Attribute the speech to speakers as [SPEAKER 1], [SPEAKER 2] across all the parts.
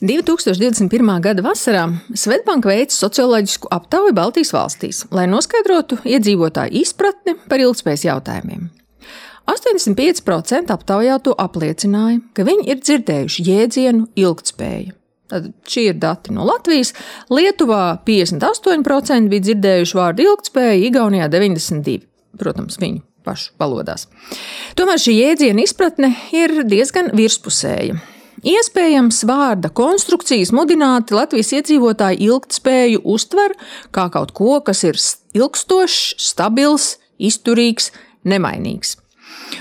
[SPEAKER 1] 2021. gada vasarā Svetbanka veica socioloģisku aptauju Baltijas valstīs, lai noskaidrotu iedzīvotāju izpratni par ilgspējas jautājumiem. 85% aptaujāto apliecināja, ka viņi ir dzirdējuši jēdzienu ilgspēja. Tad šie ir dati no Latvijas. Lietuvā 58% bija dzirdējuši vārdu ilgspēja, Igaunijā 92%. Protams, viņu pašu valodās. Tomēr šī jēdziena izpratne ir diezgan virspusēja. Iespējams, vārda konstrukcijas mudināti Latvijas iedzīvotāji ilgspēju uztver kā kaut ko, kas ir ilgstošs, stabils, izturīgs, nemainīgs.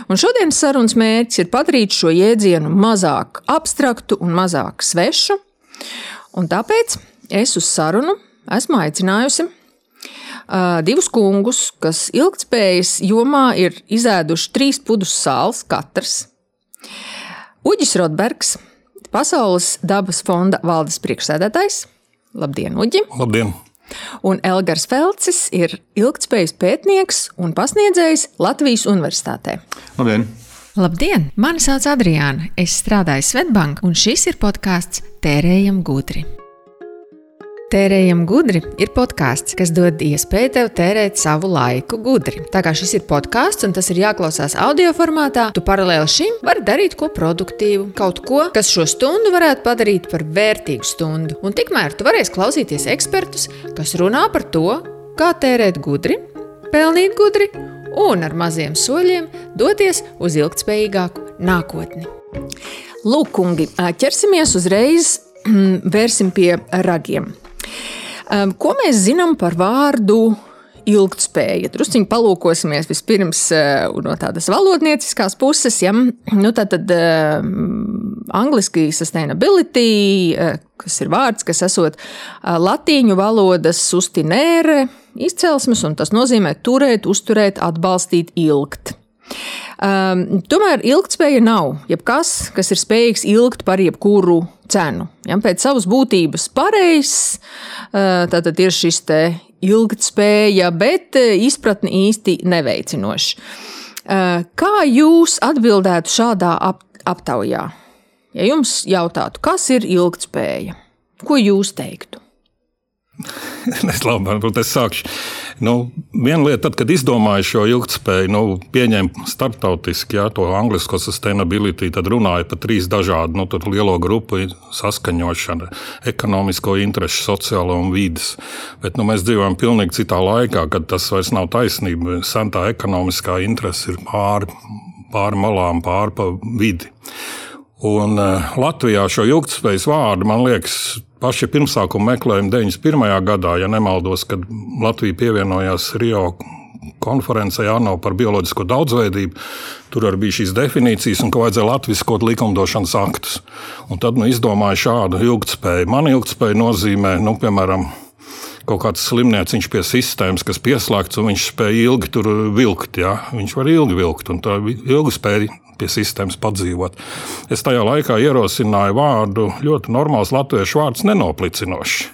[SPEAKER 1] Un šodienas sarunas mērķis ir padarīt šo jēdzienu mazāk abstraktu un mazāk svešu, un tāpēc es uz sarunu esmu aicinājusi uh, divus kungus, kas ilgspējas jomā ir izēduši trīs pudus sāls katrs. Uģis Rotbergs, Pasaules dabas fonda valdes priekšsēdētājs. Labdien, Uģi!
[SPEAKER 2] Labdien!
[SPEAKER 1] Un Elgars Felcis ir ilgspējas pētnieks un pasniedzējs Latvijas Universitātē.
[SPEAKER 2] Labdien!
[SPEAKER 1] Labdien! Mani sauc Adriāna. Es strādāju Svetbank, un šis ir podkāsts Tērējam gudri. Tērējam gudri ir podkāsts, kas dod iespēju tev tērēt savu laiku gudri. Tā kā šis ir podkāsts un tas ir jāklausās audio formātā, tu paralēli šim vari darīt ko produktīvu, kaut ko, kas šo stundu varētu padarīt par vērtīgu stundu. Un tikmēr tu varēsi klausīties ekspertus, kas runā par to, kā tērēt gudri, pelnīt gudri un ar maziem soļiem doties uz ilgspējīgāku nākotni. Lūk, kungi, ķersimies uzreiz, vērsim pie ragiem. Ko mēs zinām par vārdu ilgspēja. Drusciņi palūkosimies vispirms no tādas valodnieciskās puses. Ja? Nu, tā tad um, angliski sustainability, kas ir vārds, kas esot latīņu valodas sustinēre izcelsmes, un tas nozīmē turēt, uzturēt, atbalstīt, ilgt. Um, tomēr ilgspēja nav jebkas, kas ir spējīgs ilgt par jebkuru cenu. Ja, pēc savas būtības pareizs, uh, tad ir šis ilgspēja, bet uh, izpratni īsti neveicinoša. Uh, kā jūs atbildētu šādā ap aptaujā? Ja jums jautātu, kas ir ilgspēja, ko jūs teiktu?
[SPEAKER 2] es labi, varbūt es sākšu. Nu, viena lieta, tad, kad izdomāju šo ilgspēju, nu, pieņēmu starptautiski jā, to angļuisko sustainability, tad runāja par trīs dažādu nu, lielo grupu saskaņošanu - ekonomisko interesu, sociālo un vidas. Bet nu, mēs dzīvojam pilnīgi citā laikā, kad tas vairs nav taisnība. Sentā ekonomiskā interese ir pāri pār malām, pāri pa vidi. Un uh, Latvijā šo ilgspējas vārdu, man liekas, paši pirmsākuma meklējumi 91. gadā, ja nemaldos, kad Latvija pievienojās Rio konferencē ANO par bioloģisko daudzveidību. Tur arī bija šīs definīcijas, un ka vajadzēja latviskot likumdošanas aktus. Un tad nu, izdomāja šādu ilgspēju. Man ilgspēja nozīmē, nu, piemēram, kaut kāds slimnieks pie sistēmas, kas pieslēgts, un viņš spēja ilgi tur vilkt. Ja? Viņš var ilgi vilkt, un tā ilgi spēja pie sistēmas padzīvot. Es tajā laikā ierosināju vārdu ļoti normāls latviešu vārds - nenoplicinošs.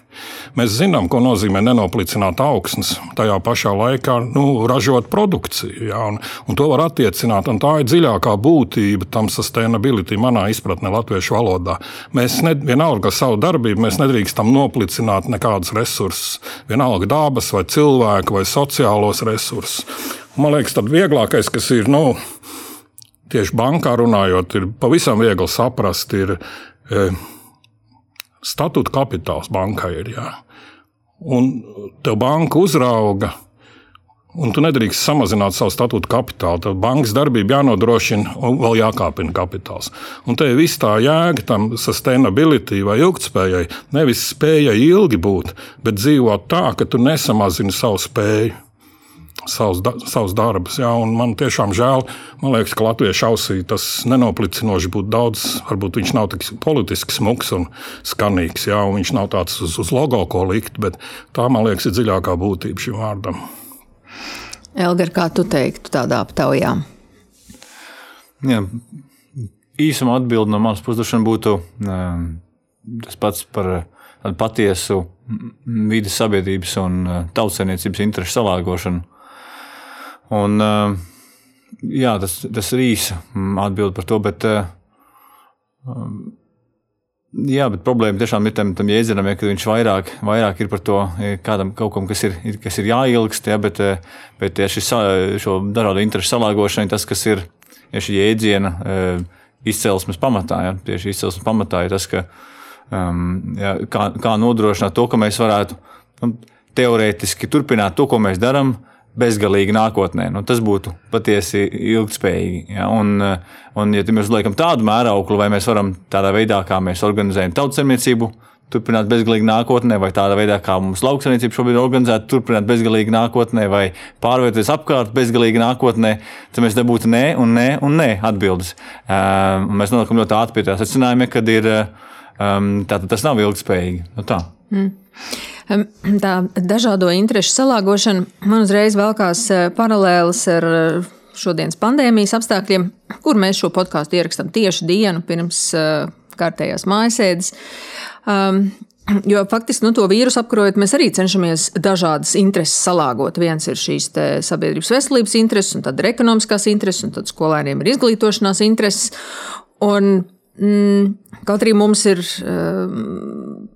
[SPEAKER 2] Mēs zinām, ko nozīmē nenoplicināt augsnes, tajā pašā laikā nu, ražot produkciju. Ja, un, un to var attiecināt, un tā ir dziļākā būtība tam sustainability manā izpratnē latviešu valodā. Mēs ne, vienalga savu darbību, nedrīkstam noplicināt nekādus resursus, vienalga dabas vai cilvēku vai sociālos resursus. Man liekas, tas vieglākais, kas ir. Nu, tieši bankā runājot, ir pavisam viegli saprast, ir e, statūta kapitāls bankai. Ir, jā. un tev banka uzrauga. Un tu nedrīkst samazināt savu statūtu kapitālu. Tad bankas darbība jānodrošina un vēl jākāpina kapitāls. Un te ir viss tā jēga tam sustainability vai ilgspējai. Nevis spējai ilgi būt, bet dzīvot tā, ka tu nesamazini savu spēju savus, da, savus darbus. Jā, man tiešām žēl, man liekas, ka Latvijas ausī tas nenoplicinoši būtu daudz. Varbūt viņš nav tik politiski smuks un skanīgs, jā, un viņš nav tāds uz, uz logo, ko likt, bet tā, man liekas, ir dziļākā būtība šim vārdam.
[SPEAKER 1] Elgar, kā tu teiktu tādā aptaujā?
[SPEAKER 3] Jā, īsumā atbildi no manas puses būtu tas pats par patiesu vidas sabiedrības un tautsēmniecības interesu salāgošanu. Un, eh, jā, tas, tas ir īsa atbilde par to, bet eh, Jā, bet problēma tiešām ir tam, tam jēdzienam, ja, ka viņš vairāk, vairāk ir par to kādam kaut kam, kas ir, kas ir jāilgst, ja, bet, bet ja šis, šo dažādu interesu salāgošana, tas, kas ir ja šī jēdziena izcelsmes pamatā, ja, tieši izcelsmes pamatā ir tas, ka um, ja, kā, kā nodrošināt to, ka mēs varētu nu, teorētiski turpināt to, ko mēs darām, bezgalīgi nākotnē. Nu, tas būtu patiesi ilgspējīgi. Ja? Un, un, ja mēs liekam tādu mērauklu, vai mēs varam tādā veidā, kā mēs organizējam tautsemniecību, turpināt bezgalīgi nākotnē, vai tādā veidā, kā mums lauksaimniecība šobrīd ir organizēta, turpināt bezgalīgi nākotnē, vai pārvērties apkārt bezgalīgi nākotnē, tad mēs dabūtu nē, un nē, un nē atbildes. Um, mēs nonākam ļoti ātri pie tā secinājuma, kad ir, um, tas nav ilgspējīgi. Nu, tā. Mm.
[SPEAKER 1] Tā dažādo interešu salāgošana man uzreiz velkās eh, paralēlis ar eh, šodienas pandēmijas apstākļiem, kur mēs šo podkāstu ierakstām tieši dienu pirms eh, kārtējās mājasēdes. Um, Jo faktiski nu, to vīrusu apkarojot, mēs arī cenšamies dažādas intereses salāgot. Viens ir šīs sabiedrības veselības intereses, un tad ir ekonomiskās intereses, un tad skolēniem ir izglītošanās intereses. Un, mm, kaut arī mums ir um,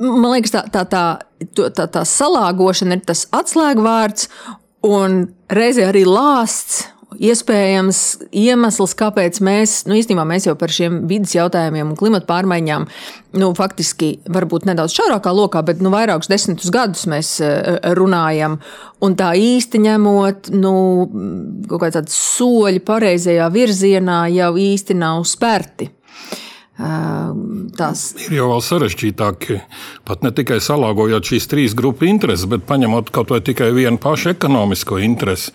[SPEAKER 1] man liekas, tā, tā, tā, tā, tā salāgošana ir tas atslēgvārds un reizē arī lāsts. Iespējams, iemesls, kāpēc mēs, nu, īstenībā mēs jau par šiem vidas jautājumiem un klimatu pārmaiņām, nu, faktiski, varbūt nedaudz šaurākā lokā, bet nu, vairākus desmitus gadus mēs eh, runājam. Un tā īsti ņemot, nu, kaut kādi soļi pareizajā virzienā jau īsti nav spērti.
[SPEAKER 2] Tās. Ir jau vēl sarežģītāk, pat ne tikai salāgojot šīs trīs grupu intereses, bet paņemot kaut vai tikai vienu pašu ekonomisko interesi.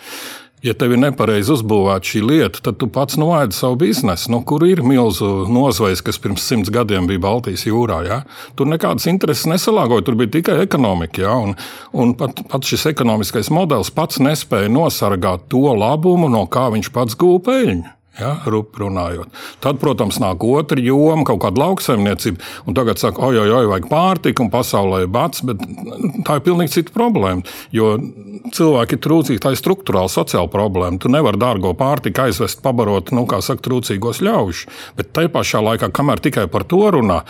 [SPEAKER 2] Ja tev ir nepareizi uzbūvēta šī lieta, tad tu pats noēdi savu biznesu. Nu, kur ir milzu nozvejas, kas pirms simts gadiem bija Baltijas jūrā? Ja? Tur nekādas intereses nesalāgoja, tur bija tikai ekonomika. Ja? Un, un pat, pat šis ekonomiskais modelis pats nespēja nosargāt to labumu, no kā viņš pats gūta peļņu. Ja, runājot. Tad, protams, nāk otra joma, kaut kāda lauksaimniecība. Tagad saka, oi, oi, oi, vajag pārtiku, un pasaulē ir bats. Bet tā ir pilnīgi cita problēma. Jo cilvēki ir trūcīgi, tā ir struktūrāla sociāla problēma. Tu nevari dārgo pārtiku aizvest, pabarot, nu, kā saka, trūcīgos ļaužus. Bet tajā pašā laikā, kamēr tikai par to runā,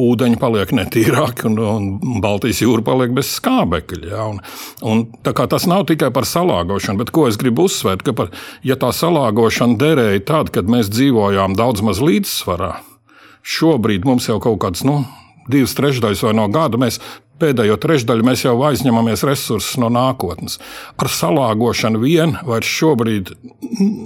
[SPEAKER 2] ūdeņi paliek netīrāki un, un Baltijas jūra paliek bez skābekļa. Ja? Un, un, tas nav tikai par salāgošanu, bet ko es gribu uzsvērt, ka par, ja tā salāgošana derēja tad, kad mēs dzīvojām daudz maz līdzsvarā, šobrīd mums jau kaut kāds nu, divas trešdaļas vai no gada mēs pēdējo trešdaļu mēs jau aizņemamies resursus no nākotnes. Ar salāgošanu vien vairs šobrīd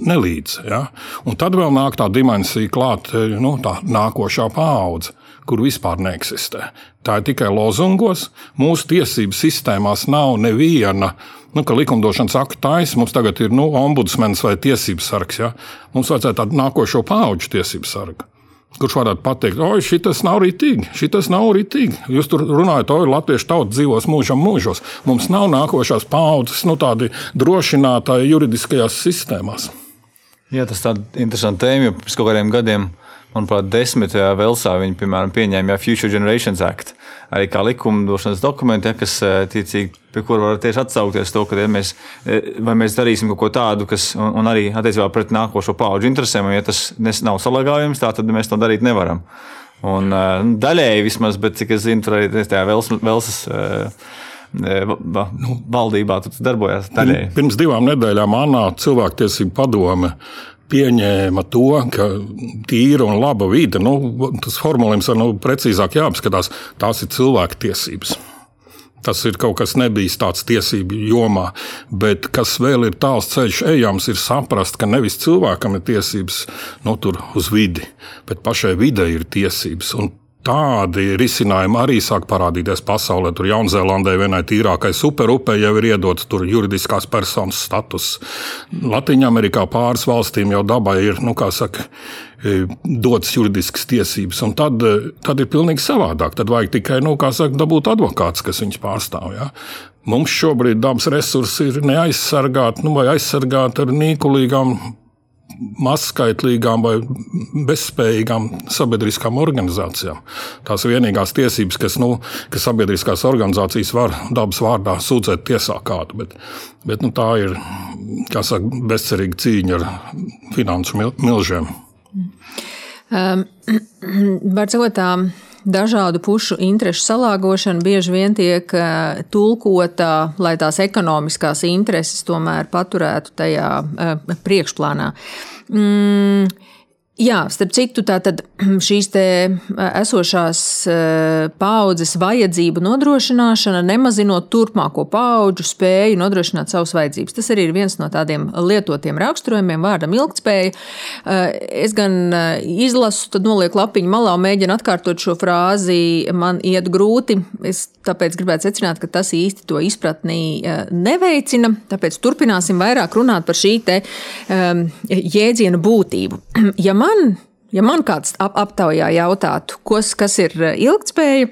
[SPEAKER 2] nelīdz. Ja? Un tad vēl nāk tā dimensija klāt, nu, tā nākošā paudze kur vispār neeksistē. Tā ir tikai lozungos. Mūsu tiesību sistēmās nav neviena. Nu, likumdošanas aktu taisa mums tagad ir nu, ombudsmenis vai tiesības sargs. Ja? Mums vajadzētu tādu nākošo pauģu tiesību sargu. Kurš varētu pateikt, oi, šis nav rītīgi, šis nav rītīgi. Jūs tur runājat, oi, latviešu tauta dzīvos mūžam mūžos. Mums nav nākošās paudzes, nu, tādi drošinātāji juridiskajās sistēmās.
[SPEAKER 3] Jā, tas ir interesants tēma, jo pirms kaut kādiem gadiem manuprāt, desmitajā Velsā viņi, piemēram, pieņēma Future Generations Act, arī kā likumdošanas dokumenti, ja, kas eh, tiecīgi, pie kura var tieši atsaukties to, ka ja mēs, eh, vai mēs darīsim kaut ko tādu, kas, un, un arī attiecībā pret nākošo pauģu interesēm, ja tas nav salagājums, tā tad mēs to darīt nevaram. Un, eh, daļēji vismaz, bet cik es zinu, tur arī tajā Velsas. Velsas nu, valdībā tas darbojās. Daļēji.
[SPEAKER 2] Pirms divām nedēļām Anā cilvēktiesību padome pieņēma to, ka tīra un laba vide, nu, tas formulējums ir nu, precīzāk jāapskatās, tās ir cilvēku tiesības. Tas ir kaut kas nebijis tāds tiesību jomā, bet kas vēl ir tāls ceļš ejams, ir saprast, ka nevis cilvēkam ir tiesības nu, uz vidi, bet pašai videi ir tiesības. Un Tādi risinājumi arī sāk parādīties pasaulē. Tur Jaunzēlandē vienai tīrākai superupei jau ir iedots juridiskās personas status. Latvijā pāris valstīm jau dabai ir, nu, kā saka, e, dotas juridiskas tiesības, un tad, e, tad ir pilnīgi savādāk. Tad vajag tikai, nu, kā saka, dabūt advokāts, kas viņus pārstāv. Ja? Mums šobrīd dabas resursi ir neaizsargāti, nu, vai aizsargāti ar nīkulīgām mazskaitlīgām vai bezspējīgām sabiedriskām organizācijām. Tās vienīgās tiesības, kas, nu, kas sabiedriskās organizācijas var dabas vārdā sūdzēt tiesā kādu. Bet, bet nu, tā ir saka, bezcerīga cīņa ar finansu milžiem.
[SPEAKER 1] Um, Var sakot, tā dažādu pušu interešu salāgošana bieži vien tiek uh, tulkota, lai tās ekonomiskās intereses tomēr paturētu tajā uh, priekšplānā. Mm, Jā, starp citu, tātad šīs esošās paudzes vajadzību nodrošināšana, nemazinot turpmāko paudžu spēju nodrošināt savas vajadzības. Tas arī ir viens no tādiem lietotiem raksturojumiem vārdam ilgspēja. Es gan izlasu, tad nolieku lapiņu malā un mēģinu atkārtot šo frāzi. Man iet grūti, es tāpēc gribētu secināt, ka tas īsti to izpratnī neveicina. Tāpēc turpināsim vairāk runāt par šī te jēdziena būtību. Ja man, ja man kāds ap, aptaujā jautātu, kos, kas ir eh, ilgspēja,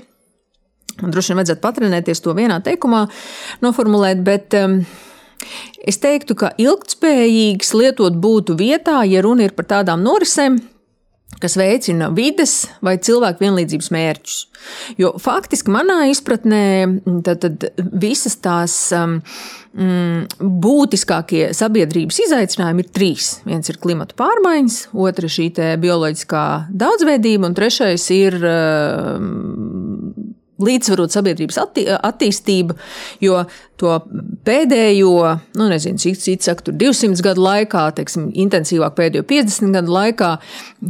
[SPEAKER 1] droši vien vajadzētu patrenēties to vienā teikumā noformulēt, bet um, es teiktu, ka ilgspējīgs lietot būtu vietā, ja runa ir par tādām norisēm, kas veicina vides vai cilvēku vienlīdzības mērķus. Jo faktiski manā izpratnē tad, tad visas tās um, mm, būtiskākie sabiedrības izaicinājumi ir trīs. Viens ir klimata pārmaiņas, otra šī bioloģiskā daudzveidība, un trešais ir um, līdzsvarot sabiedrības attī, attīstību, jo to pēdējo, nu, nezinu, cik cits saka, tur 200 gadu laikā, teiksim, intensīvāk pēdējo 50 gadu laikā,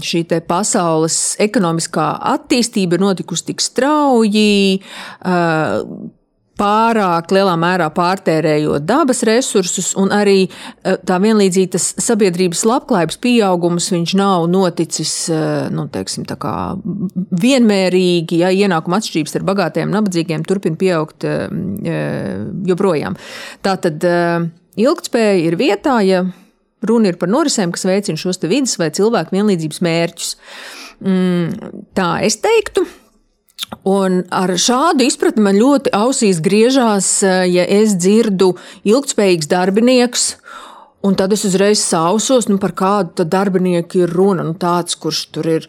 [SPEAKER 1] šī pasaules ekonomiskā attīstība ir notikusi tik strauji. Uh, pārāk lielā mērā pārtērējot dabas resursus, un arī eh, tā vienlīdzīgas sabiedrības labklājības pieaugums nav noticis eh, nu, teiksim, vienmērīgi. Ja, ienākuma atšķirības starp bagātiem un nabadzīgiem turpina pieaugt eh, joprojām. Tātad ilgspēja ir vietā, ja runa ir par norisēm, kas veicina šos vidas vai cilvēku vienlīdzības mērķus. Mm, tā es teiktu. Un ar šādu izpratni man ļoti ausīs griežās, eh, ja es dzirdu ilgspējīgs darbinieks Un tad es uzreiz sausos, nu, par kādu darbinieku ir runa. Nu, tāds, kurš tur ir,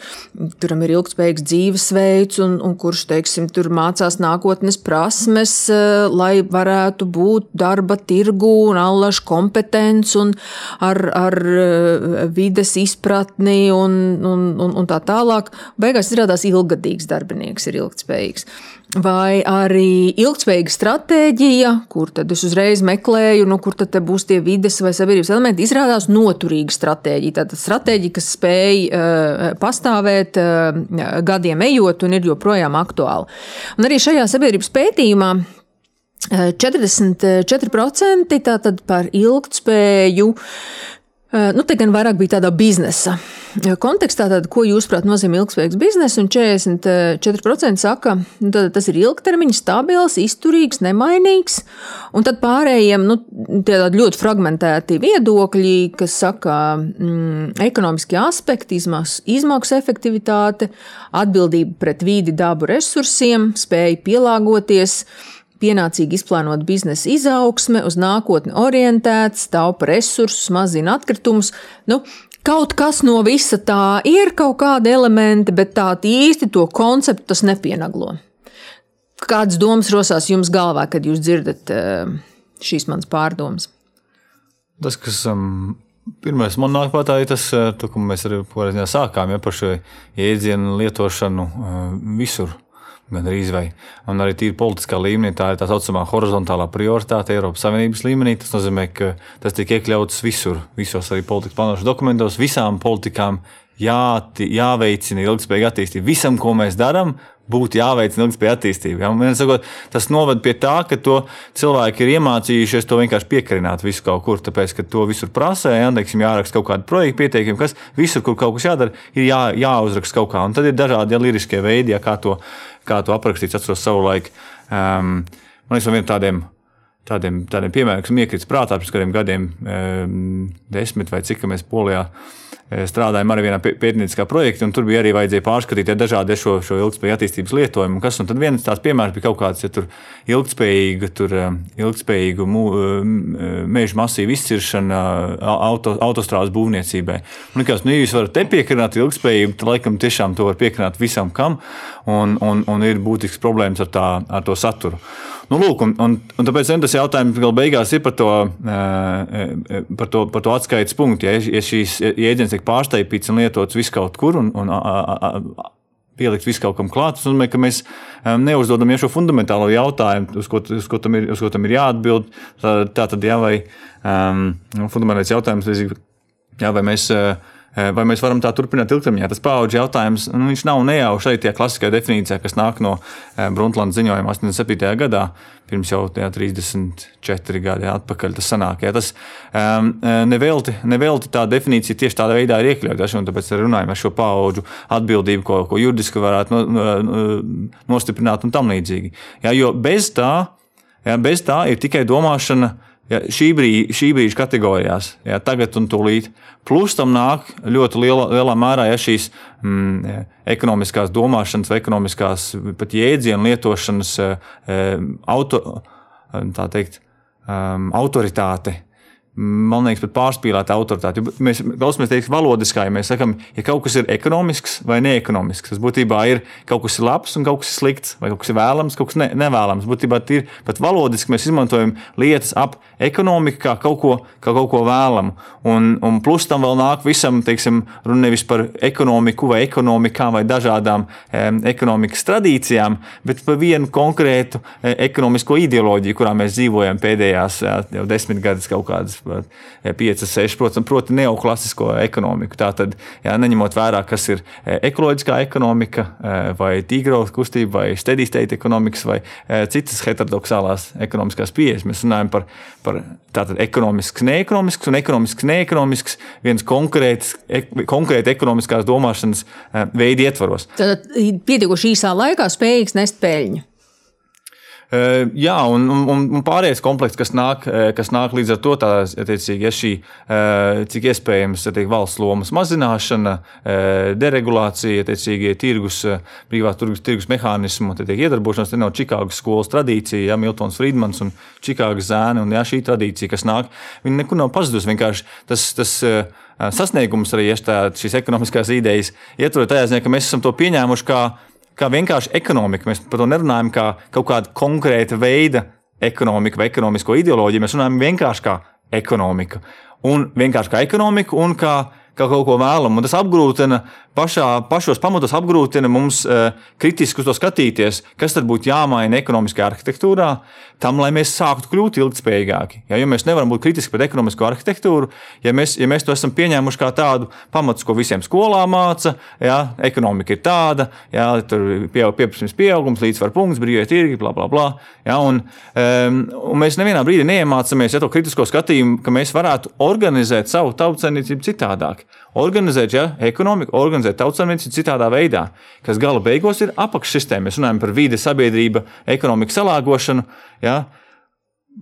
[SPEAKER 1] turam ir ilgspējīgs dzīvesveids, un, un kurš, teiksim, tur mācās nākotnes prasmes, eh, lai varētu būt darba tirgu un allaž kompetents un ar, ar eh, vides izpratni un, un, un, un tā tālāk. Beigās izrādās ilgadīgs darbinieks ir ilgspējīgs vai arī ilgspējīga stratēģija, kur tad es uzreiz meklēju, nu, kur tad būs tie vides vai sabiedrības elementi, izrādās noturīga stratēģija. Tātad stratēģija, kas spēj uh, pastāvēt uh, gadiem ejot un ir joprojām aktuāla. Un arī šajā sabiedrības pētījumā 44% tātad par ilgspēju Eh, nu, te gan vairāk bija tādā biznesa eh, kontekstā, tad, ko jūs prāt nozīmē ilgspējīgs bizness, un 44% saka, nu, tas ir ilgtermiņa, stabils, izturīgs, nemainīgs, un tad pārējiem nu, tādi ļoti fragmentēti viedokļi, kas saka, mm, ekonomiskie aspekti, izmaksu, izmaksu efektivitāte, atbildība pret vīdi, dabu resursiem, spēja pielāgoties pienācīgi izplānot biznesa izaugsme, uz nākotni orientēts, taupa resursus, mazina atkritumus. Nu, Kaut kas no visa tā ir, kaut kāda elementa, bet tā īsti to konceptu tas nepienaglo. Kādas domas rosās jums galvā, kad jūs dzirdat eh, šīs manas pārdomas?
[SPEAKER 3] Tas, kas um, pirmais man nāk prātā, ir tas, eh, to, ko mēs arī sākām ja, par šo jēdzienu lietošanu uh, visur gan arī vai. Un arī tīri politiskā līmenī tā ir tā saucamā horizontālā prioritāte Eiropas Savienības līmenī. Tas nozīmē, ka tas tiek iekļauts visur, visos arī politikas plānošanas dokumentos, visām politikām jā, jāveicina ilgspējīga attīstība. Visam, ko mēs darām, būtu jāveicina ilgspējīga attīstība. Ja? Sakot, tas noved pie tā, ka cilvēki ir iemācījušies to vienkārši piekarināt visu kaut kur, tāpēc, ka to visur prasē, ja? Teiksim, jāraksta kaut kāda projekta pieteikumi, kas visur, kur kaut kas jādara, ir jā, jāuzraksta kaut kā. Un tad ir dažādi ja, liriskie veidi, ja, kā to kā to aprakstīts, atceros savu laiku. Um, man liekas, viena no tādiem, tādiem, tādiem piemēriem, kas iekrita prātā pirms kādiem gadiem, um, desmit vai cik mēs polijā Eh, strādājām arī vienā pētnieciskā projektā, un tur bija arī vajadzēja pārskatīt ja dažādi šo, šo ilgspējīgu attīstības lietojumu. Kas, un tad viens tās piemērs bija kaut kāds, ja tur ilgspējīga, tur, eh, ilgspējīgu eh, meža masīvu izciršana auto, autostrādes būvniecībai. Man liekas, nu, ja jūs varat te piekrināt ilgspējību, tad laikam tiešām to var piekrināt visam kam, un, un, un ir būtisks problēmas ar, tā, ar to saturu. Nu, lūk, un, un, un tāpēc tas jautājums beigās ir par to, par to, par to atskaites punktu. Ja, ja šīs jēdziens tiek pārsteigts un lietots vis kaut kur. Un, un, a, a, a, Pielikt visu kaut kam klāt. Tas nozīmē, ka mēs neuzdodam jau šo fundamentālo jautājumu, uz ko, uz ko, tam, ir, uz ko tam ir jāatbild. Tā, tā tad, jā, vai um, fundamentāls jautājums, jā, vai mēs uh, vai mēs varam tā turpināt ilgtermiņā? Tas paudžu jautājums nu, nav nejauši arī tajā klasiskajā definīcijā, kas nāk no eh, Bruntlanda ziņojuma 87. gadā, pirms jau jā, 34 gadi atpakaļ. Tas sanāk, jā, tas um, nevelti, nevelti tā definīcija tieši tādā veidā ir iekļauta. Tāpēc runājam par šo paudžu atbildību, ko, ko juridiski varētu no, no, nostiprināt un tam līdzīgi. Jā, jo bez tā, jā, bez tā ir tikai domāšana Ja, šī, brīža, šī brīža kategorijās, ja, tagad un tūlīt. Plus tam nāk ļoti liela, lielā mērā ja, šīs mm, ekonomiskās domāšanas, vai ekonomiskās pat jēdzienu lietošanas e, auto, teikt, um, autoritāte man liekas, pat pārspīlēta autoritāte. Mēs klausāmies teikt valodiskā, ja mēs sakām, ja kaut kas ir ekonomisks vai neekonomisks, tas būtībā ir kaut kas ir labs un kaut kas ir slikts, vai kaut kas ir vēlams, kaut kas ne, nevēlams. Būtībā ir pat valodiski mēs izmantojam lietas ap ekonomiku kā kaut ko, kā kaut ko vēlamu. Un, un plus tam vēl nāk visam, teiksim, runa nevis par ekonomiku vai ekonomikām vai dažādām e, ekonomikas tradīcijām, bet par vienu konkrētu e, ekonomisko ideoloģiju, kurā mēs dzīvojam pēdējās jā, jau desmit gadus kaut kādas 5, 6, protams, proti neoklasisko ekonomiku. Tātad, jā, neņemot vērā, kas ir e, ekoloģiskā ekonomika, e, vai tīgrauta kustība, vai steady state ekonomikas, vai e, citas heterodoxālās ekonomiskās pieejas. Mēs runājam par, par tātad ekonomisks, neekonomisks un ekonomisks, neekonomisks viens konkrēts, ek, konkrēti ekonomiskās domāšanas veidi ietvaros.
[SPEAKER 1] Tad pietiekoši īsā laikā spējīgs nest peļņu.
[SPEAKER 3] Jā, un, un, un pārējais komplekss, kas nāk, kas nāk līdz ar to, tā, attiecīgi, ja šī, cik iespējams tiek, valsts lomas mazināšana, deregulācija, attiecīgi, tirgus, brīvā tirgus, tirgus mehānismu, tiek iedarbošanās, te nav Čikāgas skolas tradīcija, ja Miltons Friedmans un Čikāgas zēni, un jā, šī tradīcija, kas nāk, viņi nekur nav pazudusi. Vienkārši tas, tas sasniegums arī, ja šīs ekonomiskās idejas ietver tajā ziņā, ka mēs esam to pieņēmuši kā kā vienkārši ekonomika. Mēs par to nerunājam kā kaut kāda konkrēta veida ekonomika vai ekonomisko ideoloģiju. Mēs runājam vienkārši kā ekonomika. Un vienkārši kā ekonomika un kā kā kaut ko vēlamu. Tas apgrūtina pašā, pašos pamatos, apgrūtina mums uh, kritiski uz to skatīties, kas tad būtu jāmaina ekonomiskajā arhitektūrā, tam, lai mēs sāktu kļūt ilgspējīgāki. Ja, jo mēs nevaram būt kritiski pret ekonomisko arhitektūru, ja mēs, ja mēs to esam pieņēmuši kā tādu pamatu, ko visiem skolā māca, ja, ekonomika ir tāda, ja, tur ir pieprasījums, pieaugums, līdzsvar punkts, brīvie tirgi, bla, bla, bla. Ja, un, um, un mēs nevienā brīdī neiemācāmies ja, to kritisko skatījumu, ka mēs varētu organizēt savu tautsēmniecību citādāk organizēt ja, ekonomiku, organizēt tautsāmniecību citādā veidā, kas gala beigās ir apakšsistēma. Mēs runājam par vidi, sabiedrību, ekonomikas salāgošanu. Ja.